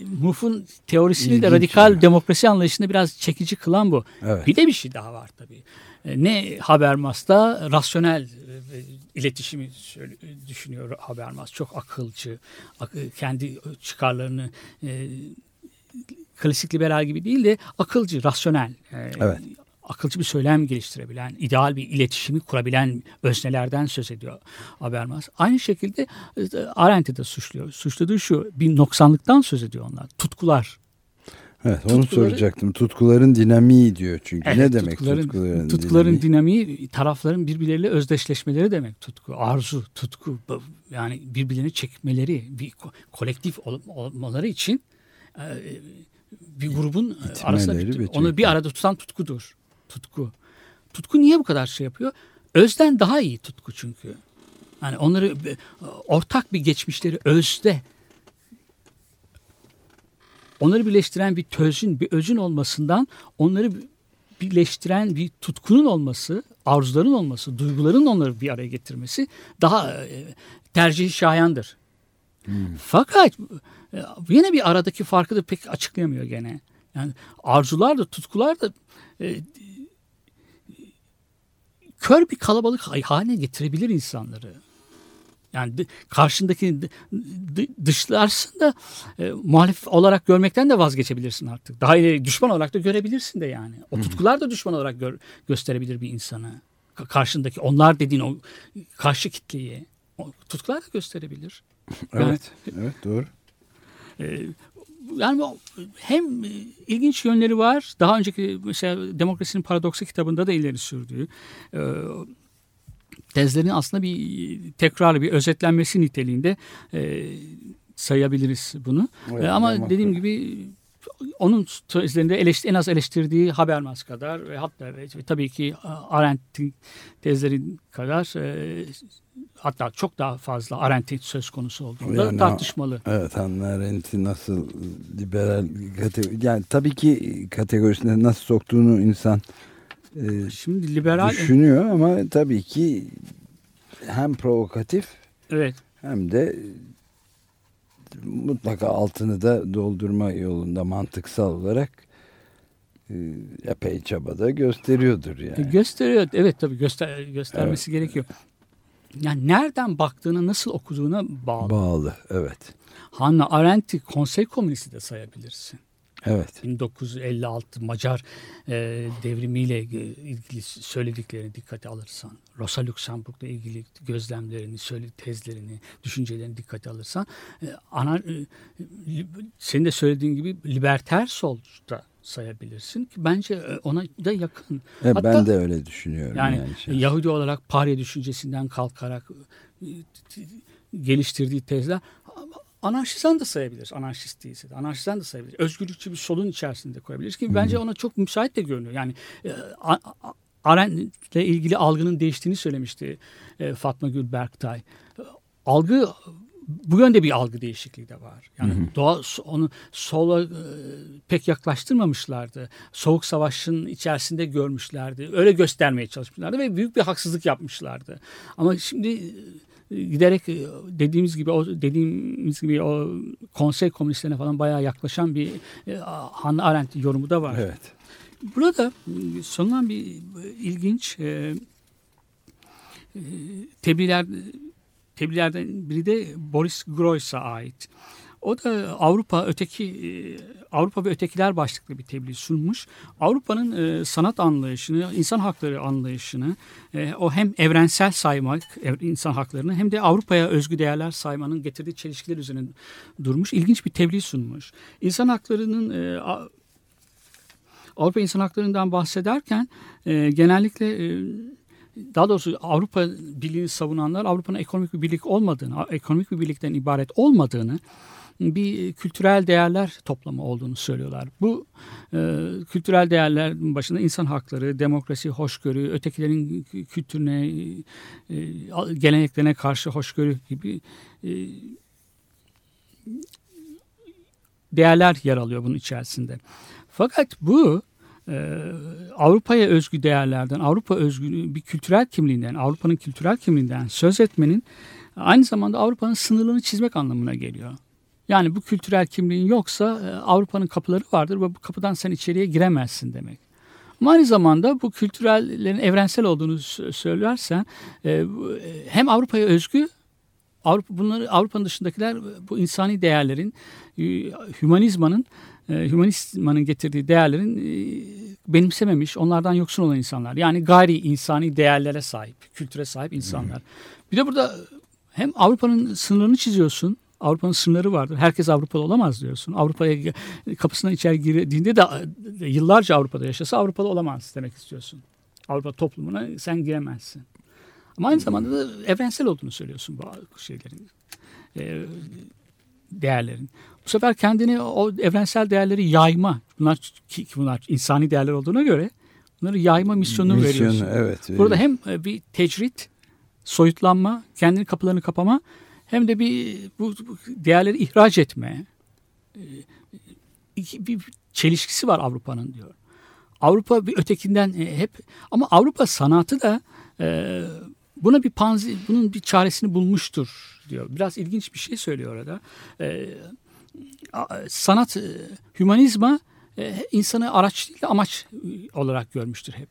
e, Muf'un teorisini İlginç de radikal yani. demokrasi anlayışını biraz çekici kılan bu. Evet. Bir de bir şey daha var tabii. E, Ne Habermas'ta rasyonel e, iletişimi söyle- düşünüyor Habermas. Çok akılcı, ak- kendi çıkarlarını e, klasik liberal gibi değil de akılcı, rasyonel. e, Evet. Akılcı bir söylem geliştirebilen, ideal bir iletişimi kurabilen öznelerden söz ediyor Habermas. Aynı şekilde e, Arendt'i de suçluyor. Suçladığı şu, bir noksanlıktan söz ediyor onlar. Tutkular. Evet onu Tutkuları- soracaktım. Tutkuların dinamiği diyor çünkü. Evet, ne demek tutkuların, tutkuların, tutkuların dinamiği? dinamiği tarafların birbirleriyle özdeşleşmeleri demek tutku. Arzu, tutku yani birbirlerini çekmeleri, bir ko- kolektif ol- olmaları için e, bir grubun e, arasında bir- onu bir arada tutan tutkudur. Tutku. Tutku niye bu kadar şey yapıyor? Özden daha iyi tutku çünkü. Yani onları e, ortak bir geçmişleri özde onları birleştiren bir tözün, bir özün olmasından onları birleştiren bir tutkunun olması, arzuların olması, duyguların onları bir araya getirmesi daha e, tercihi Fakat e, yine bir aradaki farkı da pek açıklayamıyor gene. Yani arzular da tutkular da e, kör bir kalabalık haline getirebilir insanları. Yani karşındakini dı- dı- dışlarsın da e, muhalif olarak görmekten de vazgeçebilirsin artık. Daha ileri düşman olarak da görebilirsin de yani. O tutkular da düşman olarak gör- gösterebilir bir insanı. Ka- karşındaki onlar dediğin o karşı kitleyi. O tutkular da gösterebilir. Evet, evet doğru. Ee, yani hem ilginç yönleri var. Daha önceki mesela Demokrasinin Paradoksu kitabında da ileri sürdüğü e, tezlerin aslında bir tekrar bir özetlenmesi niteliğinde e, sayabiliriz bunu. Evet, ama dediğim gibi onun tezlerinde eleştir, en az eleştirdiği Habermas kadar ve hatta ve tabii ki Arendt'in tezleri kadar e, hatta çok daha fazla Arendt'in söz konusu olduğunda Yani tartışmalı. Evet Hannah Arendt'i nasıl liberal kategori yani tabii ki kategorisine nasıl soktuğunu insan e, Şimdi liberal düşünüyor ama tabii ki hem provokatif evet hem de mutlaka altını da doldurma yolunda mantıksal olarak e, epey çabada gösteriyordur E, yani. Gösteriyor. Evet tabii göster göstermesi gerekiyor. Yani nereden baktığına, nasıl okuduğuna bağlı. Bağlı evet. Hannah Arendt'i konsey komünisti de sayabilirsin. Evet. 1956 Macar e, devrimiyle e, ilgili söylediklerini dikkate alırsan, Rosa Luxemburg'la ilgili gözlemlerini, söyledi tezlerini, düşüncelerini dikkate alırsan, e, ana, e, senin de söylediğin gibi liberter sol da sayabilirsin ki bence e, ona da yakın. Evet, Hatta- ben de öyle düşünüyorum. Yani, Yani, şey. Yahudi olarak Parya düşüncesinden kalkarak e, geliştirdiği tezler anarşistan da sayabiliriz. Anarşist değilse de. Anarşistan da sayabiliriz. Özgürlükçü bir solun içerisinde koyabiliriz ki bence ona çok müsait de görünüyor. Yani e, A- A- Arendt'le ilgili algının değiştiğini söylemişti e, Fatma Gül Berktay. E, Algı bu yönde bir algı değişikliği de var. Yani doğa onu sola e, pek yaklaştırmamışlardı. Soğuk savaşın içerisinde görmüşlerdi. Öyle göstermeye çalışmışlardı ve büyük bir haksızlık yapmışlardı. Ama şimdi e, giderek e, dediğimiz gibi o dediğimiz gibi o konsey komünistlerine falan bayağı yaklaşan bir e, Hannah Arendt yorumu da var. Evet. Burada e, sunulan bir ilginç e, tebliğler tebliğlerden biri de Boris Groys'a ait. O da Avrupa öteki e, Avrupa ve ötekiler başlıklı bir tebliğ sunmuş. Avrupa'nın e, sanat anlayışını, insan hakları anlayışını, e, o hem evrensel saymak insan haklarını hem de Avrupa'ya özgü değerler saymanın getirdiği çelişkiler üzerine durmuş. İlginç bir tebliğ sunmuş. İnsan haklarının Avrupa İnsan Hakları'ndan bahsederken genellikle daha doğrusu Avrupa Birliği'ni savunanlar Avrupa'nın ekonomik bir birlik olmadığını, ekonomik bir birlikten ibaret olmadığını, bir kültürel değerler toplamı olduğunu söylüyorlar. Bu e, kültürel değerlerin başında insan hakları, demokrasi, hoşgörü, ötekilerin kültürüne, e, geleneklerine karşı hoşgörü gibi e, değerler yer alıyor bunun içerisinde. Fakat bu e, Avrupa'ya özgü değerlerden, Avrupa özgü bir kültürel kimliğinden, Avrupa'nın kültürel kimliğinden söz etmenin aynı zamanda Avrupa'nın sınırlarını çizmek anlamına geliyor. Yani bu kültürel kimliğin yoksa e, Avrupa'nın kapıları vardır ve bu kapıdan sen içeriye giremezsin demek. Ama aynı zamanda bu kültürellerin evrensel olduğunu sö- söylersen e, e, hem Avrupa'ya özgü Avrupa bunları Avrupa'nın dışındakiler bu insani değerlerin hümanizmanın hümanizmanın getirdiği değerlerin benimsememiş, onlardan yoksun olan insanlar. Yani gayri insani değerlere sahip, kültüre sahip insanlar. Bir de burada hem Avrupa'nın sınırlarını çiziyorsun. Avrupa'nın sınırları vardır. Herkes Avrupalı olamaz diyorsun. Avrupa'ya kapısından içeri girdiğinde de e, yıllarca Avrupa'da yaşasa Avrupalı olamaz demek istiyorsun. Avrupa toplumuna sen giremezsin. Ama aynı zamanda da evrensel olduğunu söylüyorsun bu şeylerin. e, değerlerin. Bu sefer kendini o evrensel değerleri yayma. Bunlar ki bunlar insani değerler olduğuna göre bunları yayma misyonunu Misyonu, veriyorsun. evet. Burada hem e, bir tecrit, soyutlanma, kendini kapılarını kapama hem de bir bu, değerleri ihraç etme. e, bir çelişkisi var Avrupa'nın diyor. Avrupa bir ötekinden e, hep ama Avrupa sanatı da e, buna bir panzi, bunun bir çaresini bulmuştur diyor. Biraz ilginç bir şey söylüyor orada. Sanat, hümanizma insanı araç değil de amaç e, olarak görmüştür hep.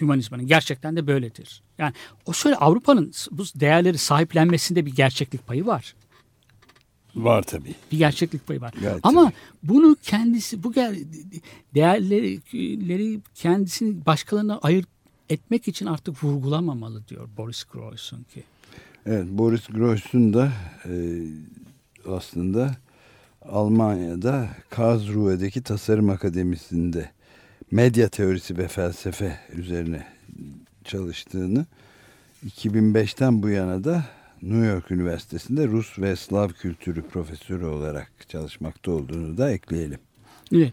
Hümanizmanın gerçekten de böyledir. Yani o şöyle Avrupa'nın bu değerleri sahiplenmesinde bir gerçeklik payı var. Var tabii. Bir gerçeklik payı var. Gayet Ama tabii. bunu kendisi bu değerleri kendisini başkalarına ayırt etmek için artık vurgulamamalı diyor Boris Groys'un ki. Evet Boris Groys'un da e, aslında Almanya'da Karlsruhe'deki Tasarım Akademisi'nde medya teorisi ve felsefe üzerine çalıştığını 2005'ten bu yana da New York Üniversitesi'nde Rus ve Slav kültürü profesörü olarak çalışmakta olduğunu da ekleyelim. Evet.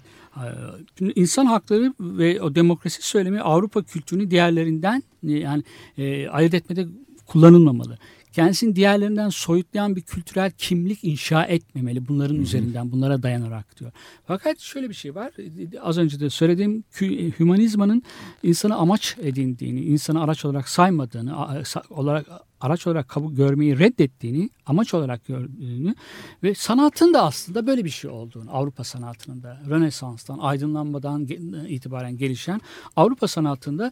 Şimdi insan hakları ve o demokrasi söylemi Avrupa kültürünü diğerlerinden yani e, ayırt etmede kullanılmamalı. Kendisini diğerlerinden soyutlayan bir kültürel kimlik inşa etmemeli bunların Hı-hı. üzerinden, bunlara dayanarak diyor. Fakat şöyle bir şey var. Az önce de söylediğim hümanizmanın insanı amaç edindiğini, insanı araç olarak saymadığını, olarak araç olarak kabul görmeyi reddettiğini, amaç olarak gördüğünü ve sanatın da aslında böyle bir şey olduğunu, Avrupa sanatının da Rönesans'tan, aydınlanmadan itibaren gelişen Avrupa sanatında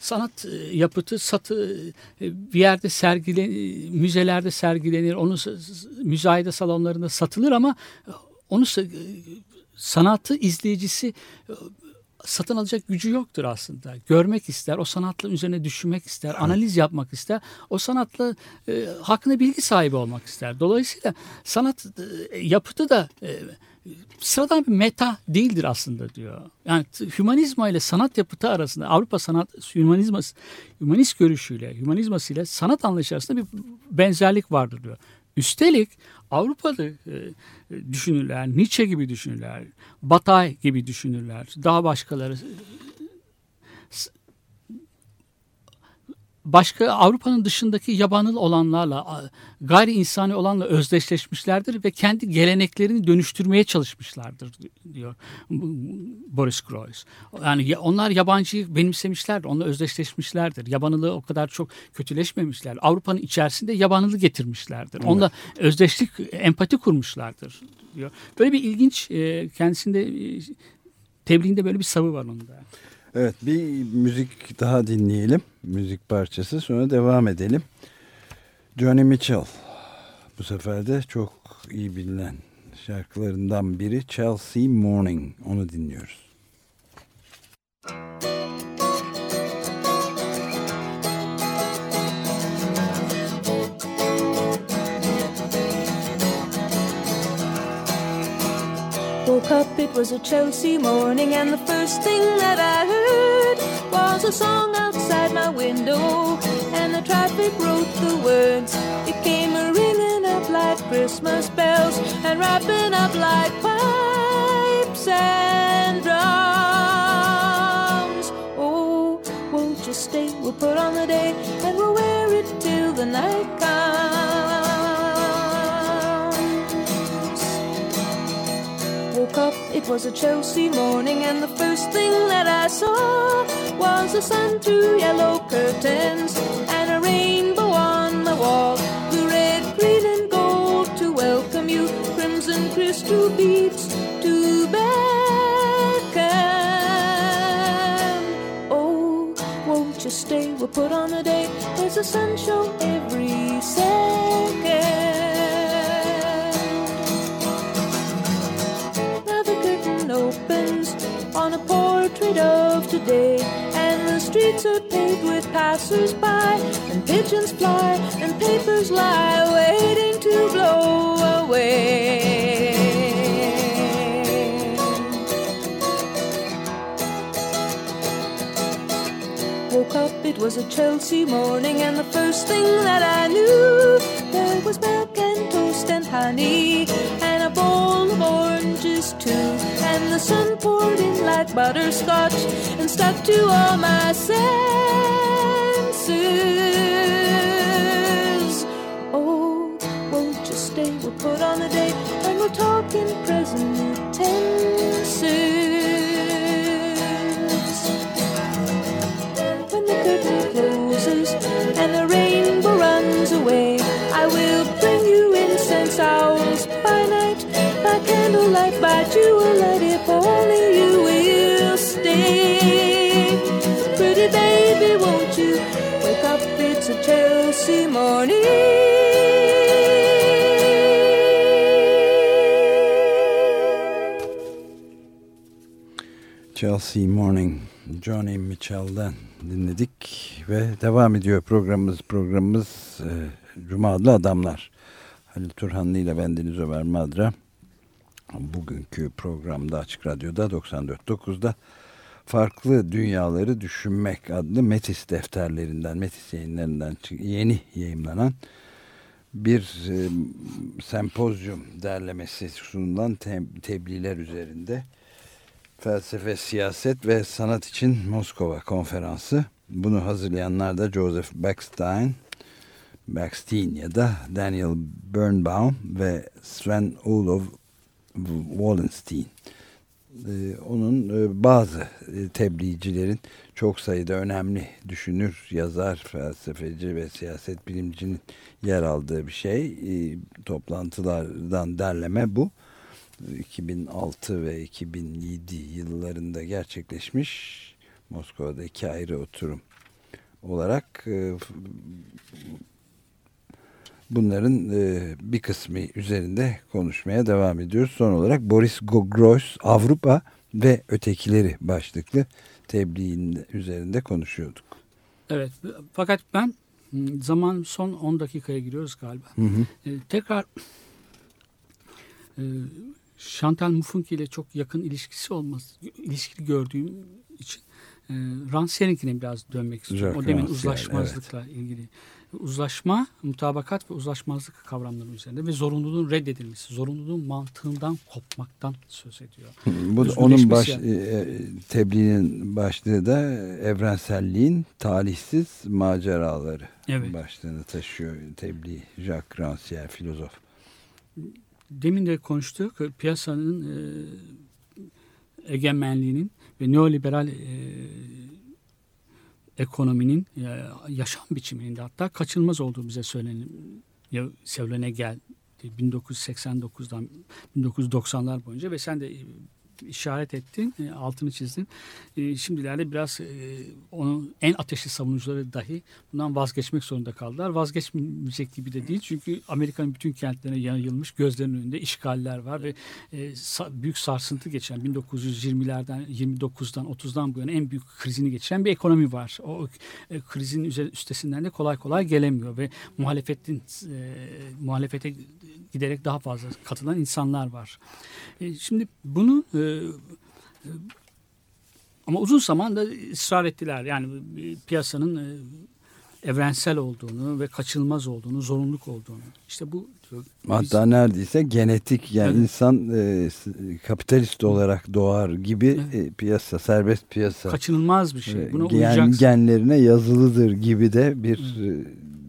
sanat e, yapıtı, satı e, bir yerde sergilenir, müzelerde sergilenir, onu müzayede salonlarında satılır ama onu sanatı izleyicisi satın alacak gücü yoktur aslında. Görmek ister, o sanatla üzerine düşünmek ister, analiz yapmak ister. O sanatla e, hakkında bilgi sahibi olmak ister. Dolayısıyla sanat e, yapıtı da e, sıradan bir meta değildir aslında diyor. Yani hümanizma ile sanat yapıtı arasında Avrupa sanat hümanizma hümanist görüşüyle, hümanizması ile sanat anlayışı arasında bir benzerlik vardır diyor. Üstelik Avrupa'da e, düşünürler, Nietzsche gibi düşünürler, Batay gibi düşünürler, daha başkaları başka Avrupa'nın dışındaki yabanıl olanlarla, gayri insani olanla özdeşleşmişlerdir ve kendi geleneklerini dönüştürmeye çalışmışlardır diyor Boris Groys. Yani onlar yabancıyı benimsemişlerdir, onunla özdeşleşmişlerdir. Yabanılığı o kadar çok kötüleşmemişler. Avrupa'nın içerisinde yabanılığı getirmişlerdir. Evet. Onunla özdeşlik, empati kurmuşlardır diyor. Böyle bir ilginç e, kendisinde e, tebliğinde böyle bir savı var onda. Evet bir müzik daha dinleyelim. Müzik parçası sonra devam edelim. Johnny Mitchell bu sefer de çok iyi bilinen şarkılarından biri Chelsea Morning onu dinliyoruz. Woke up, it was a Chelsea morning, and the first thing that I heard was a song outside my window, and the traffic wrote the words. It came a ringing up like Christmas bells, and wrapping up like pipes and drums. Oh, won't you stay? We'll put on the day, and we'll wear it till the night comes. Up, it was a Chelsea morning, and the first thing that I saw was the sun through yellow curtains and a rainbow on the wall. The red, green, and gold to welcome you, crimson crystal beads to beckon. Oh, won't you stay? We'll put on a day. There's a sun show every second. Of today. And the streets are paved with passers-by, and pigeons fly, and papers lie waiting to blow away. Woke up, it was a Chelsea morning, and the first thing that I knew, there was milk and toast and honey, and too. And the sun poured in like butterscotch and stuck to all my senses. Oh, won't you stay? We'll put on a date and we'll talk in present candlelight, by jewellight, if only you will stay. Pretty baby, won't you wake up? It's a Chelsea morning. Chelsea Morning Johnny Mitchell'den dinledik ve devam ediyor programımız programımız e, Cuma adlı adamlar Halil Turhanlı ile ben Deniz Ömer Madra bugünkü programda Açık Radyo'da 94.9'da Farklı Dünyaları Düşünmek adlı Metis defterlerinden, Metis yayınlarından yeni yayınlanan bir e, sempozyum derlemesi sunulan te tebliğler üzerinde felsefe, siyaset ve sanat için Moskova konferansı. Bunu hazırlayanlar da Joseph Backstein, Backstein ya da Daniel Birnbaum ve Sven Olof Wallenstein. Ee, onun e, bazı e, tebliğcilerin çok sayıda önemli düşünür, yazar, felsefeci ve siyaset bilimcinin yer aldığı bir şey. E, toplantılardan derleme bu. 2006 ve 2007 yıllarında gerçekleşmiş Moskova'da iki ayrı oturum olarak bunların bir kısmı üzerinde konuşmaya devam ediyoruz. Son olarak Boris Gogros Avrupa ve Ötekileri başlıklı tebliğin üzerinde konuşuyorduk. Evet fakat ben zaman son 10 dakikaya giriyoruz galiba. Hı hı. tekrar Chantal Mouffe ile çok yakın ilişkisi olmaz, ilişkili gördüğüm için e, Rancière'inkine biraz dönmek istiyorum. Jacques o demin uzlaşmazlıkla ilgili. Uzlaşma, mutabakat ve uzlaşmazlık kavramları üzerinde ve zorunluluğun reddedilmesi, zorunluluğun mantığından kopmaktan söz ediyor. Bu onun baş, e, e, tebliğinin başlığı da evrenselliğin talihsiz maceraları Evet. başlığını taşıyor tebliğ Jacques Rancière filozof. Demin de konuştuk piyasanın e, egemenliğinin ve neoliberal e, ekonominin e, yaşam biçiminin de hatta kaçınılmaz olduğu bize söylene geldi. 1989'dan 1990'lar boyunca ve sen de e, işaret ettin, e, altını çizdin. E, şimdilerde biraz e, onun en ateşli savunucuları dahi bundan vazgeçmek zorunda kaldılar. Vazgeçmeyecek gibi de değil. Çünkü Amerika'nın bütün kentlerine yayılmış gözlerinin önünde işgaller var ve büyük sarsıntı geçen 1920'lerden 29'dan 30'dan bu yana en büyük krizini geçiren bir ekonomi var. O e, krizin üstesinden de kolay kolay gelemiyor ve muhalefetin e, muhalefete giderek daha fazla katılan insanlar var. Şimdi bunu e, ama uzun zaman da ısrar ettiler. Yani piyasanın e, evrensel olduğunu ve kaçınılmaz olduğunu, zorunluluk olduğunu. İşte bu Hatta neredeyse genetik yani Evet. insan e, kapitalist olarak doğar gibi Evet. e, piyasa, serbest piyasa. kaçınılmaz bir şey. e, Buna gen- genlerine yazılıdır gibi de bir e,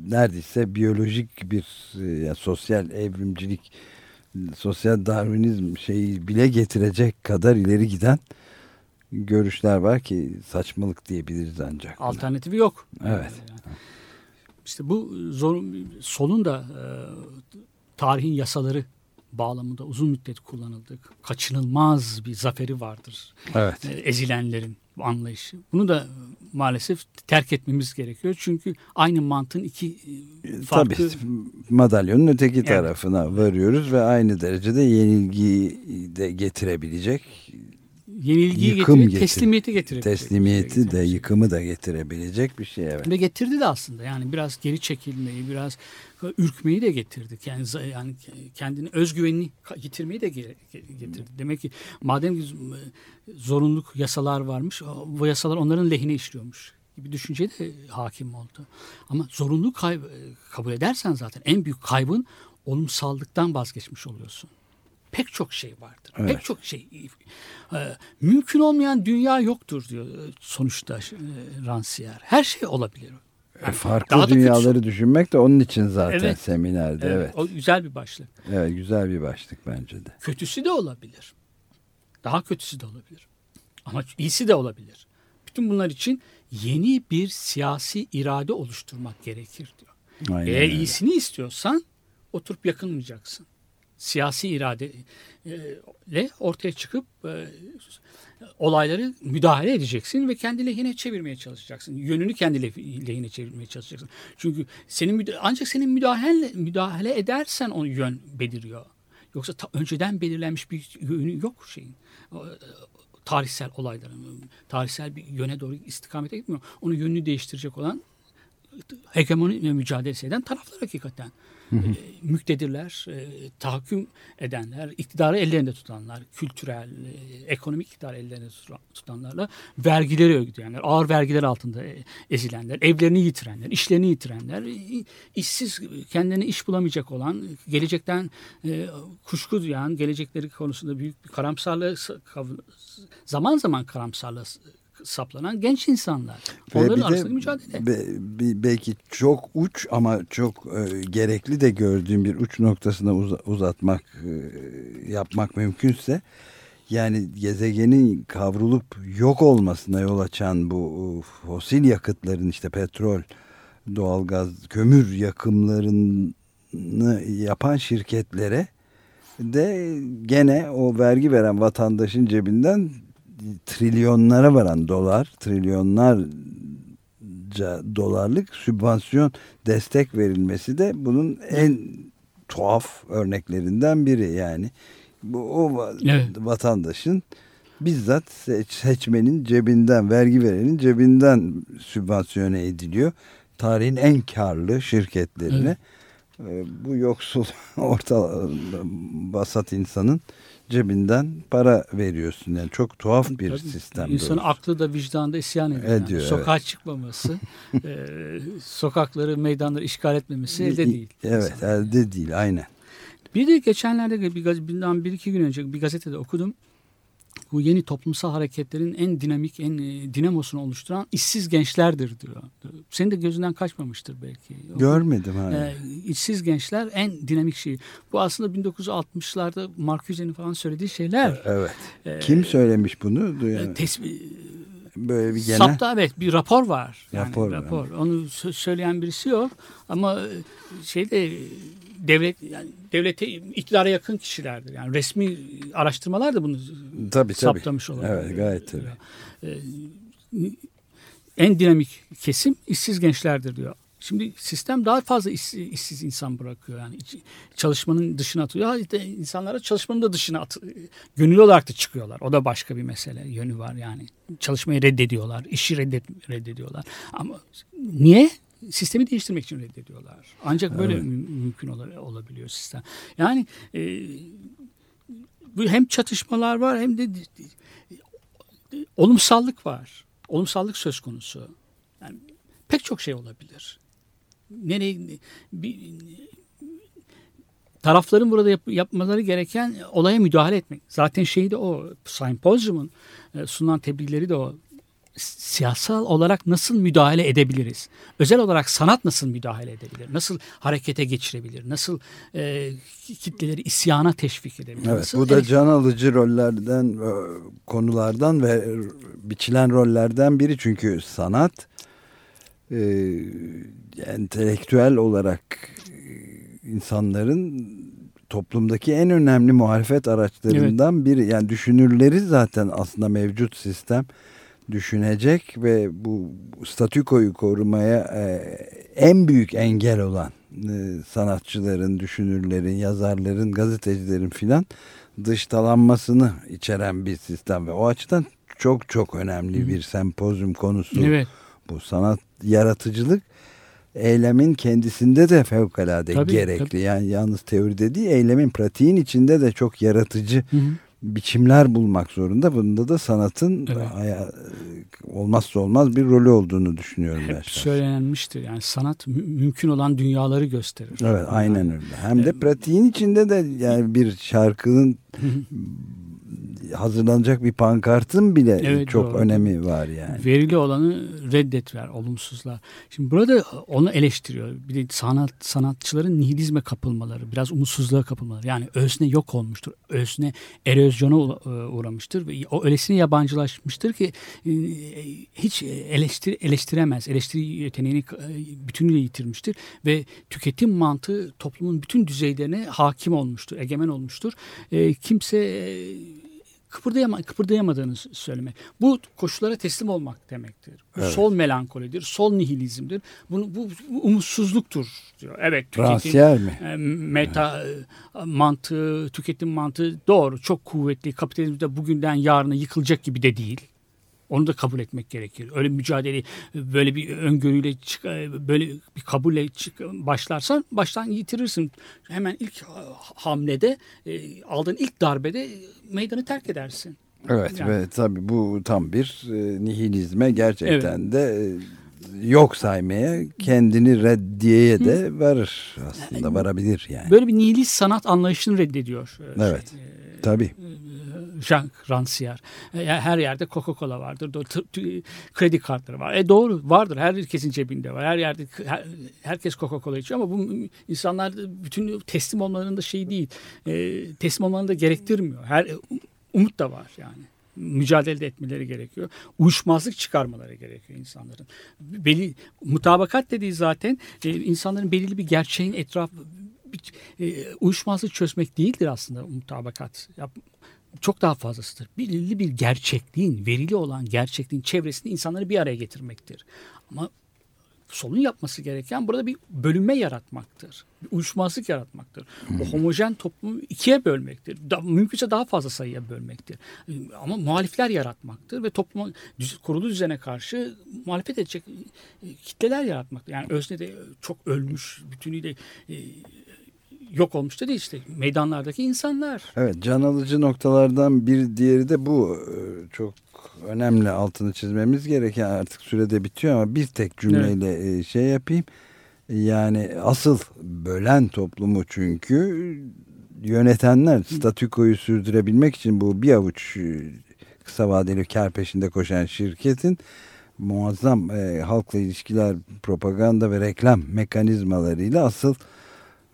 neredeyse biyolojik bir e, ya sosyal evrimcilik sosyal darwinizm şeyi bile getirecek kadar ileri giden görüşler var ki saçmalık diyebiliriz ancak. Alternatifi yok. Evet. Yani İşte bu zor, solun da e, tarihin yasaları bağlamında uzun müddet kullanıldık. Kaçınılmaz bir zaferi vardır. Evet. e, ezilenlerin bu anlayışı. Bunu da e, maalesef terk etmemiz gerekiyor. Çünkü aynı mantığın iki e, farklı Tabii madalyonun öteki tarafına varıyoruz ve aynı derecede yenilgiyi de getirebilecek yenilgiyi yıkım getirir, getir- teslimiyeti getirir. teslimiyeti de yıkımı da getirebilecek bir şey evet. Ve getirdi de aslında yani biraz geri çekilmeyi, biraz ürkmeyi de getirdi. Yani, kendini özgüvenini yitirmeyi de ge- ge- getirdi. Demek ki madem ki zorunluluk yasalar varmış, bu yasalar onların lehine işliyormuş gibi düşünce de hakim oldu. Ama zorunluluk kabul edersen zaten en büyük kaybın olumsallıktan vazgeçmiş oluyorsun. Pek çok şey vardır. Evet. Pek çok şey. Ee, mümkün olmayan dünya yoktur diyor e, sonuçta e, Rancière. Her şey olabilir. E, farklı daha da dünyaları düşünmek de onun için zaten Evet. seminerde Evet, evet. O güzel bir başlık. Evet güzel bir başlık bence de. Kötüsü de olabilir. Daha kötüsü de olabilir. Ama iyisi de olabilir. Bütün bunlar için yeni bir siyasi irade oluşturmak gerekir diyor. Aynen Eğer öyle. iyisini istiyorsan oturup yakınmayacaksın. Siyasi iradeyle ortaya çıkıp e, olayları müdahale edeceksin ve kendi lehine çevirmeye çalışacaksın. Yönünü kendi leh- lehine çevirmeye çalışacaksın. Çünkü senin ancak senin müdahale müdahale edersen onu yön beliriyor. Yoksa ta- önceden belirlenmiş bir yönü yok şeyin. E, tarihsel olayların tarihsel bir yöne doğru istikamete gitmiyor. Onun yönünü değiştirecek olan hegemoni mücadelesi eden taraflar hakikaten. E, müktedirler, e, tahakküm edenler, iktidarı ellerinde tutanlar, kültürel, e, ekonomik iktidarı ellerinde tutan- tutanlarla vergileri ödeyenler, ağır vergiler altında e, ezilenler, evlerini yitirenler, işlerini yitirenler, i- işsiz, kendine iş bulamayacak olan, gelecekten e, kuşku duyan, gelecekleri konusunda büyük bir karamsarlığı, zaman zaman karamsarlığı saplanan genç insanlar. Ve Onların arasındaki mücadele. be- bir- belki çok uç ama çok e, gerekli de gördüğüm bir uç noktasına uza- uzatmak e, yapmak mümkünse yani gezegenin kavrulup yok olmasına yol açan bu e, fosil yakıtların işte petrol, doğalgaz, kömür yakımlarını yapan şirketlere de gene o vergi veren vatandaşın cebinden trilyonlara varan dolar, trilyonlarca dolarlık sübvansiyon destek verilmesi de bunun en tuhaf örneklerinden biri yani. Bu o Evet. vatandaşın bizzat seç- seçmenin cebinden, vergi verenin cebinden sübvansiyone ediliyor. Tarihin en karlı şirketlerine e, bu yoksul orta basat insanın cebinden para veriyorsun. Yani çok tuhaf bir Tabii. sistem. İnsanın doğrusu. aklı da vicdanı da isyan ediyor. yani. Ediyor, Sokağa çıkmaması, e, sokakları, meydanları işgal etmemesi elde değil. Evet elde değil aynen. Bir de geçenlerde bir, bundan bir iki gün önce bir gazetede okudum. Bu yeni toplumsal hareketlerin en dinamik, en e, dinamosunu oluşturan işsiz gençlerdir diyor. Senin de gözünden kaçmamıştır belki. Görmedim ha. E, işsiz gençler en dinamik şey. Bu aslında 1960'larda Marcuse'nin falan söylediği şeyler. Evet. E, Kim söylemiş bunu? e, Duyan- tesbih, Böyle bir genel. Sapta evet bir rapor var. Yani Rapor rapor. var. Onu sö- söyleyen birisi yok ama e, şeyde devlet yani devlete iktidara yakın kişilerdir. Yani resmi araştırmalar da bunu Tabii tabii. saptamış olabilir. Evet gayet tabii. Ee, en dinamik kesim işsiz gençlerdir diyor. Şimdi sistem daha fazla iş- işsiz insan bırakıyor. Yani çalışmanın dışına atıyor. İşte insanlara çalışmanın da dışına at, gönüllü olarak da çıkıyorlar. O da başka bir mesele. Yönü var yani. Çalışmayı reddediyorlar. işi reddet, reddediyorlar. Ama niye? Sistemi değiştirmek için reddediyorlar. Ancak böyle mü- mümkün ola- olabiliyor sistem. Yani e, bu hem çatışmalar var hem de olumsallık var. Olumsallık söz konusu. Yani pek çok şey olabilir. Nereye bir, tarafların burada yap- yapmaları gereken olaya müdahale etmek. Zaten şeyi de o. Sempozyumun e, sunulan tebliğleri de o. Siyasal olarak nasıl müdahale edebiliriz? Özel olarak sanat nasıl müdahale edebilir? Nasıl harekete geçirebilir? Nasıl e, kitleleri isyana teşvik edebilir? Evet, Nasıl bu da can alıcı rollerden, e, konulardan ve biçilen rollerden biri. Çünkü sanat e, entelektüel olarak e, insanların toplumdaki en önemli muhalefet araçlarından biri. Yani düşünürleri zaten aslında mevcut sistem düşünecek ve bu statükoyu korumaya e, en büyük engel olan e, sanatçıların, düşünürlerin, yazarların, gazetecilerin filan dıştalanmasını içeren bir sistem ve o açıdan çok çok önemli bir sempozyum konusu Evet. bu sanat yaratıcılık eylemin kendisinde de fevkalade Tabii, gerekli. tabii. Yani yalnız teoride değil eylemin pratiğin içinde de çok yaratıcı Hı hı. Biçimler bulmak zorunda. Bunda da sanatın Evet. olmazsa olmaz bir rolü olduğunu düşünüyorum ben. Hep şahsen. söylenmiştir. Yani sanat mü- mümkün olan dünyaları gösterir. Evet aynen öyle. Hem de pratiğin içinde de yani bir şarkının hazırlanacak bir pankartın bile Evet, çok doğru. önemi var yani. Verili olanı reddet ver, olumsuzlar. Şimdi burada onu eleştiriyor. Bir de sanat sanatçıların nihilizme kapılmaları, biraz umutsuzluğa kapılmaları. Yani özne yok olmuştur. Özne erozyona uğra- uğramıştır ve o öylesine yabancılaşmıştır ki e, hiç eleştir, eleştiremez. Eleştiri yeteneğini e, bütünüyle yitirmiştir ve tüketim mantığı toplumun bütün düzeylerine hakim olmuştur, egemen olmuştur. E, kimse e, kıpırdayama, kıpırdayamadığını söylemek. Bu koşullara teslim olmak demektir. Evet. sol melankolidir, sol nihilizmdir. Bunu, bu, bu umutsuzluktur diyor. Evet tüketim, mi? e, meta e, mantığı, tüketim mantığı doğru çok kuvvetli. Kapitalizmde bugünden yarına yıkılacak gibi de değil. Onu da kabul etmek gerekir. Öyle mücadele böyle bir öngörüyle çık- böyle bir kabulle çık- başlarsan baştan yitirirsin. Hemen ilk hamlede e, aldığın ilk darbede meydanı terk edersin. Evet Yani. ve tabii bu tam bir e, nihilizme gerçekten de e, yok saymaya kendini reddiyeye de varır aslında varabilir yani. Böyle bir nihilist sanat anlayışını reddediyor. e, Evet. Şey, e, Tabii. Jean Rancière. E, Her yerde Coca-Cola vardır. Kredi kartları var. E doğru vardır. Herkesin cebinde var. Her yerde her- herkes Coca-Cola içiyor ama bu insanlar bütün teslim olmalarının da şeyi değil. E, teslim olmalarını da gerektirmiyor. Her umut da var yani. Mücadele de etmeleri gerekiyor. Uyuşmazlık çıkarmaları gerekiyor insanların. Belli mutabakat dediği zaten e, insanların belirli bir gerçeğin etraf bir, e, uyuşmazlık çözmek değildir aslında mutabakat. Yap, çok daha fazlasıdır. Belirli bir gerçekliğin, verili olan gerçekliğin çevresinde insanları bir araya getirmektir. Ama solun yapması gereken burada bir bölünme yaratmaktır. Bir uyuşmazlık yaratmaktır. O homojen toplumu ikiye bölmektir. Da, mümkünse daha fazla sayıya bölmektir. Ama muhalifler yaratmaktır ve toplumun düz- kurulu düzene karşı muhalefet edecek e, kitleler yaratmaktır. Yani öznede çok ölmüş, bütünüyle e, yok olmuş da değil işte meydanlardaki insanlar. Evet can alıcı noktalardan bir diğeri de bu Ee, çok önemli altını çizmemiz gereken artık sürede bitiyor ama bir tek cümleyle e, şey yapayım. Yani asıl bölen toplumu çünkü yönetenler statükoyu sürdürebilmek için bu bir avuç e, kısa vadeli kar peşinde koşan şirketin muazzam e, halkla ilişkiler, propaganda ve reklam mekanizmalarıyla asıl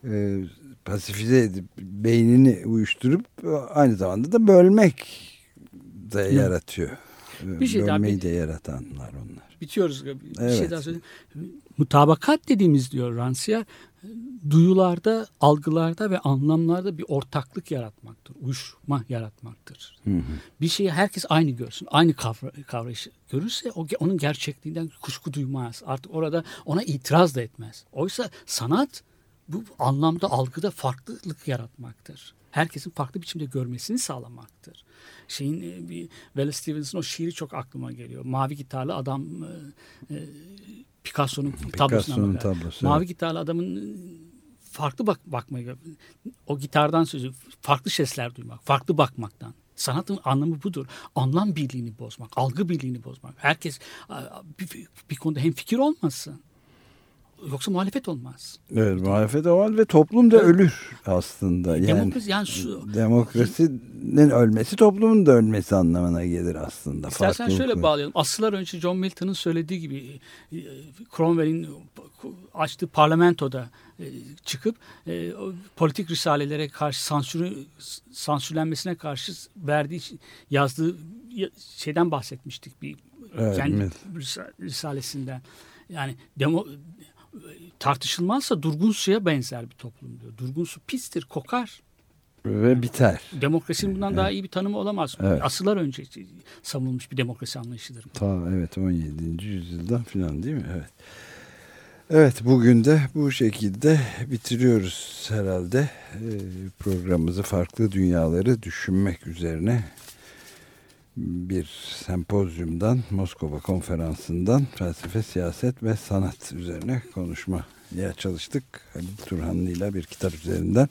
e, pasifize edip beynini uyuşturup aynı zamanda da bölmek de yaratıyor. Bir şey daha Bölmeyi bir- de yaratanlar onlar. Bitiyoruz. Bir Evet. şey daha söyleyeyim. Mutabakat dediğimiz diyor Rancière duyularda, algılarda ve anlamlarda bir ortaklık yaratmaktır. Uyuşma yaratmaktır. Bir şeyi herkes aynı görsün. Aynı kavra, kavrayışı görürse o, onun gerçekliğinden kuşku duymaz. Artık orada ona itiraz da etmez. Oysa sanat bu anlamda algıda farklılık yaratmaktır. Herkesin farklı biçimde görmesini sağlamaktır. Şeyin e, bir Wallace Stevens'ın o şiiri çok aklıma geliyor. Mavi gitarlı adam e, e, Picasso'nun tablosuna bakar. tablosu, Mavi evet. gitarlı adamın farklı bak bakmayı o gitardan sözü farklı sesler duymak, farklı bakmaktan. Sanatın anlamı budur. Anlam birliğini bozmak, algı birliğini bozmak. Herkes bir, bir konuda hem fikir olmasın. Yoksa muhalefet olmaz. Evet muhalefet var ve toplum da ölür aslında. Yani, Demokrasi yani şu Demokrasinin ölmesi toplumun da ölmesi anlamına gelir aslında. İstersen şöyle bağlayalım. Asırlar önce John Milton'ın söylediği gibi e, Cromwell'in açtığı parlamentoda e, çıkıp e, politik risalelere karşı sansürü sansürlenmesine karşı verdiği yazdığı ya- şeyden bahsetmiştik bir Evet, kendi evet. risa- risalesinden. Yani demo, tartışılmazsa durgun suya benzer bir toplum diyor. Durgun su pistir, kokar. Ve biter. Demokrasinin bundan daha iyi bir tanımı olamaz. Evet. Asırlar önce savunulmuş bir demokrasi anlayışıdır. Ta evet 17. yüzyılda falan değil mi? Evet. Evet bugün de bu şekilde bitiriyoruz herhalde Ee, programımızı farklı dünyaları düşünmek üzerine bir sempozyumdan Moskova konferansından felsefe, siyaset ve sanat üzerine konuşmaya çalıştık. Halil Turhanlı ile bir kitap üzerinden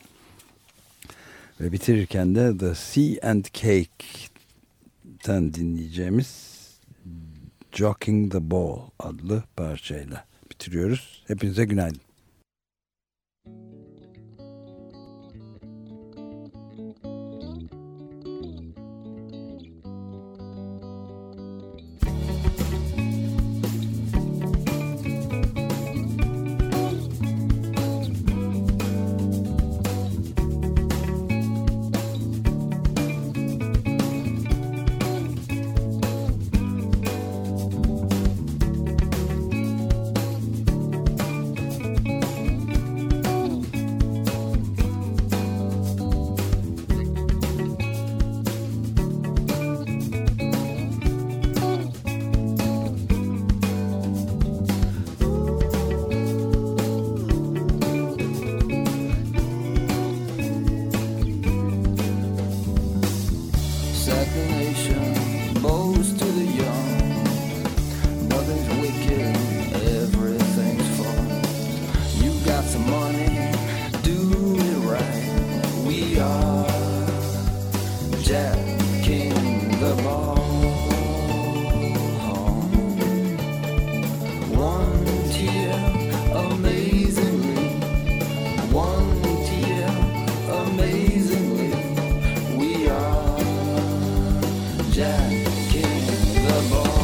ve bitirirken de The Sea and Cake'ten dinleyeceğimiz Jockeying the Ball adlı parçayla bitiriyoruz. Hepinize günaydın. the morning.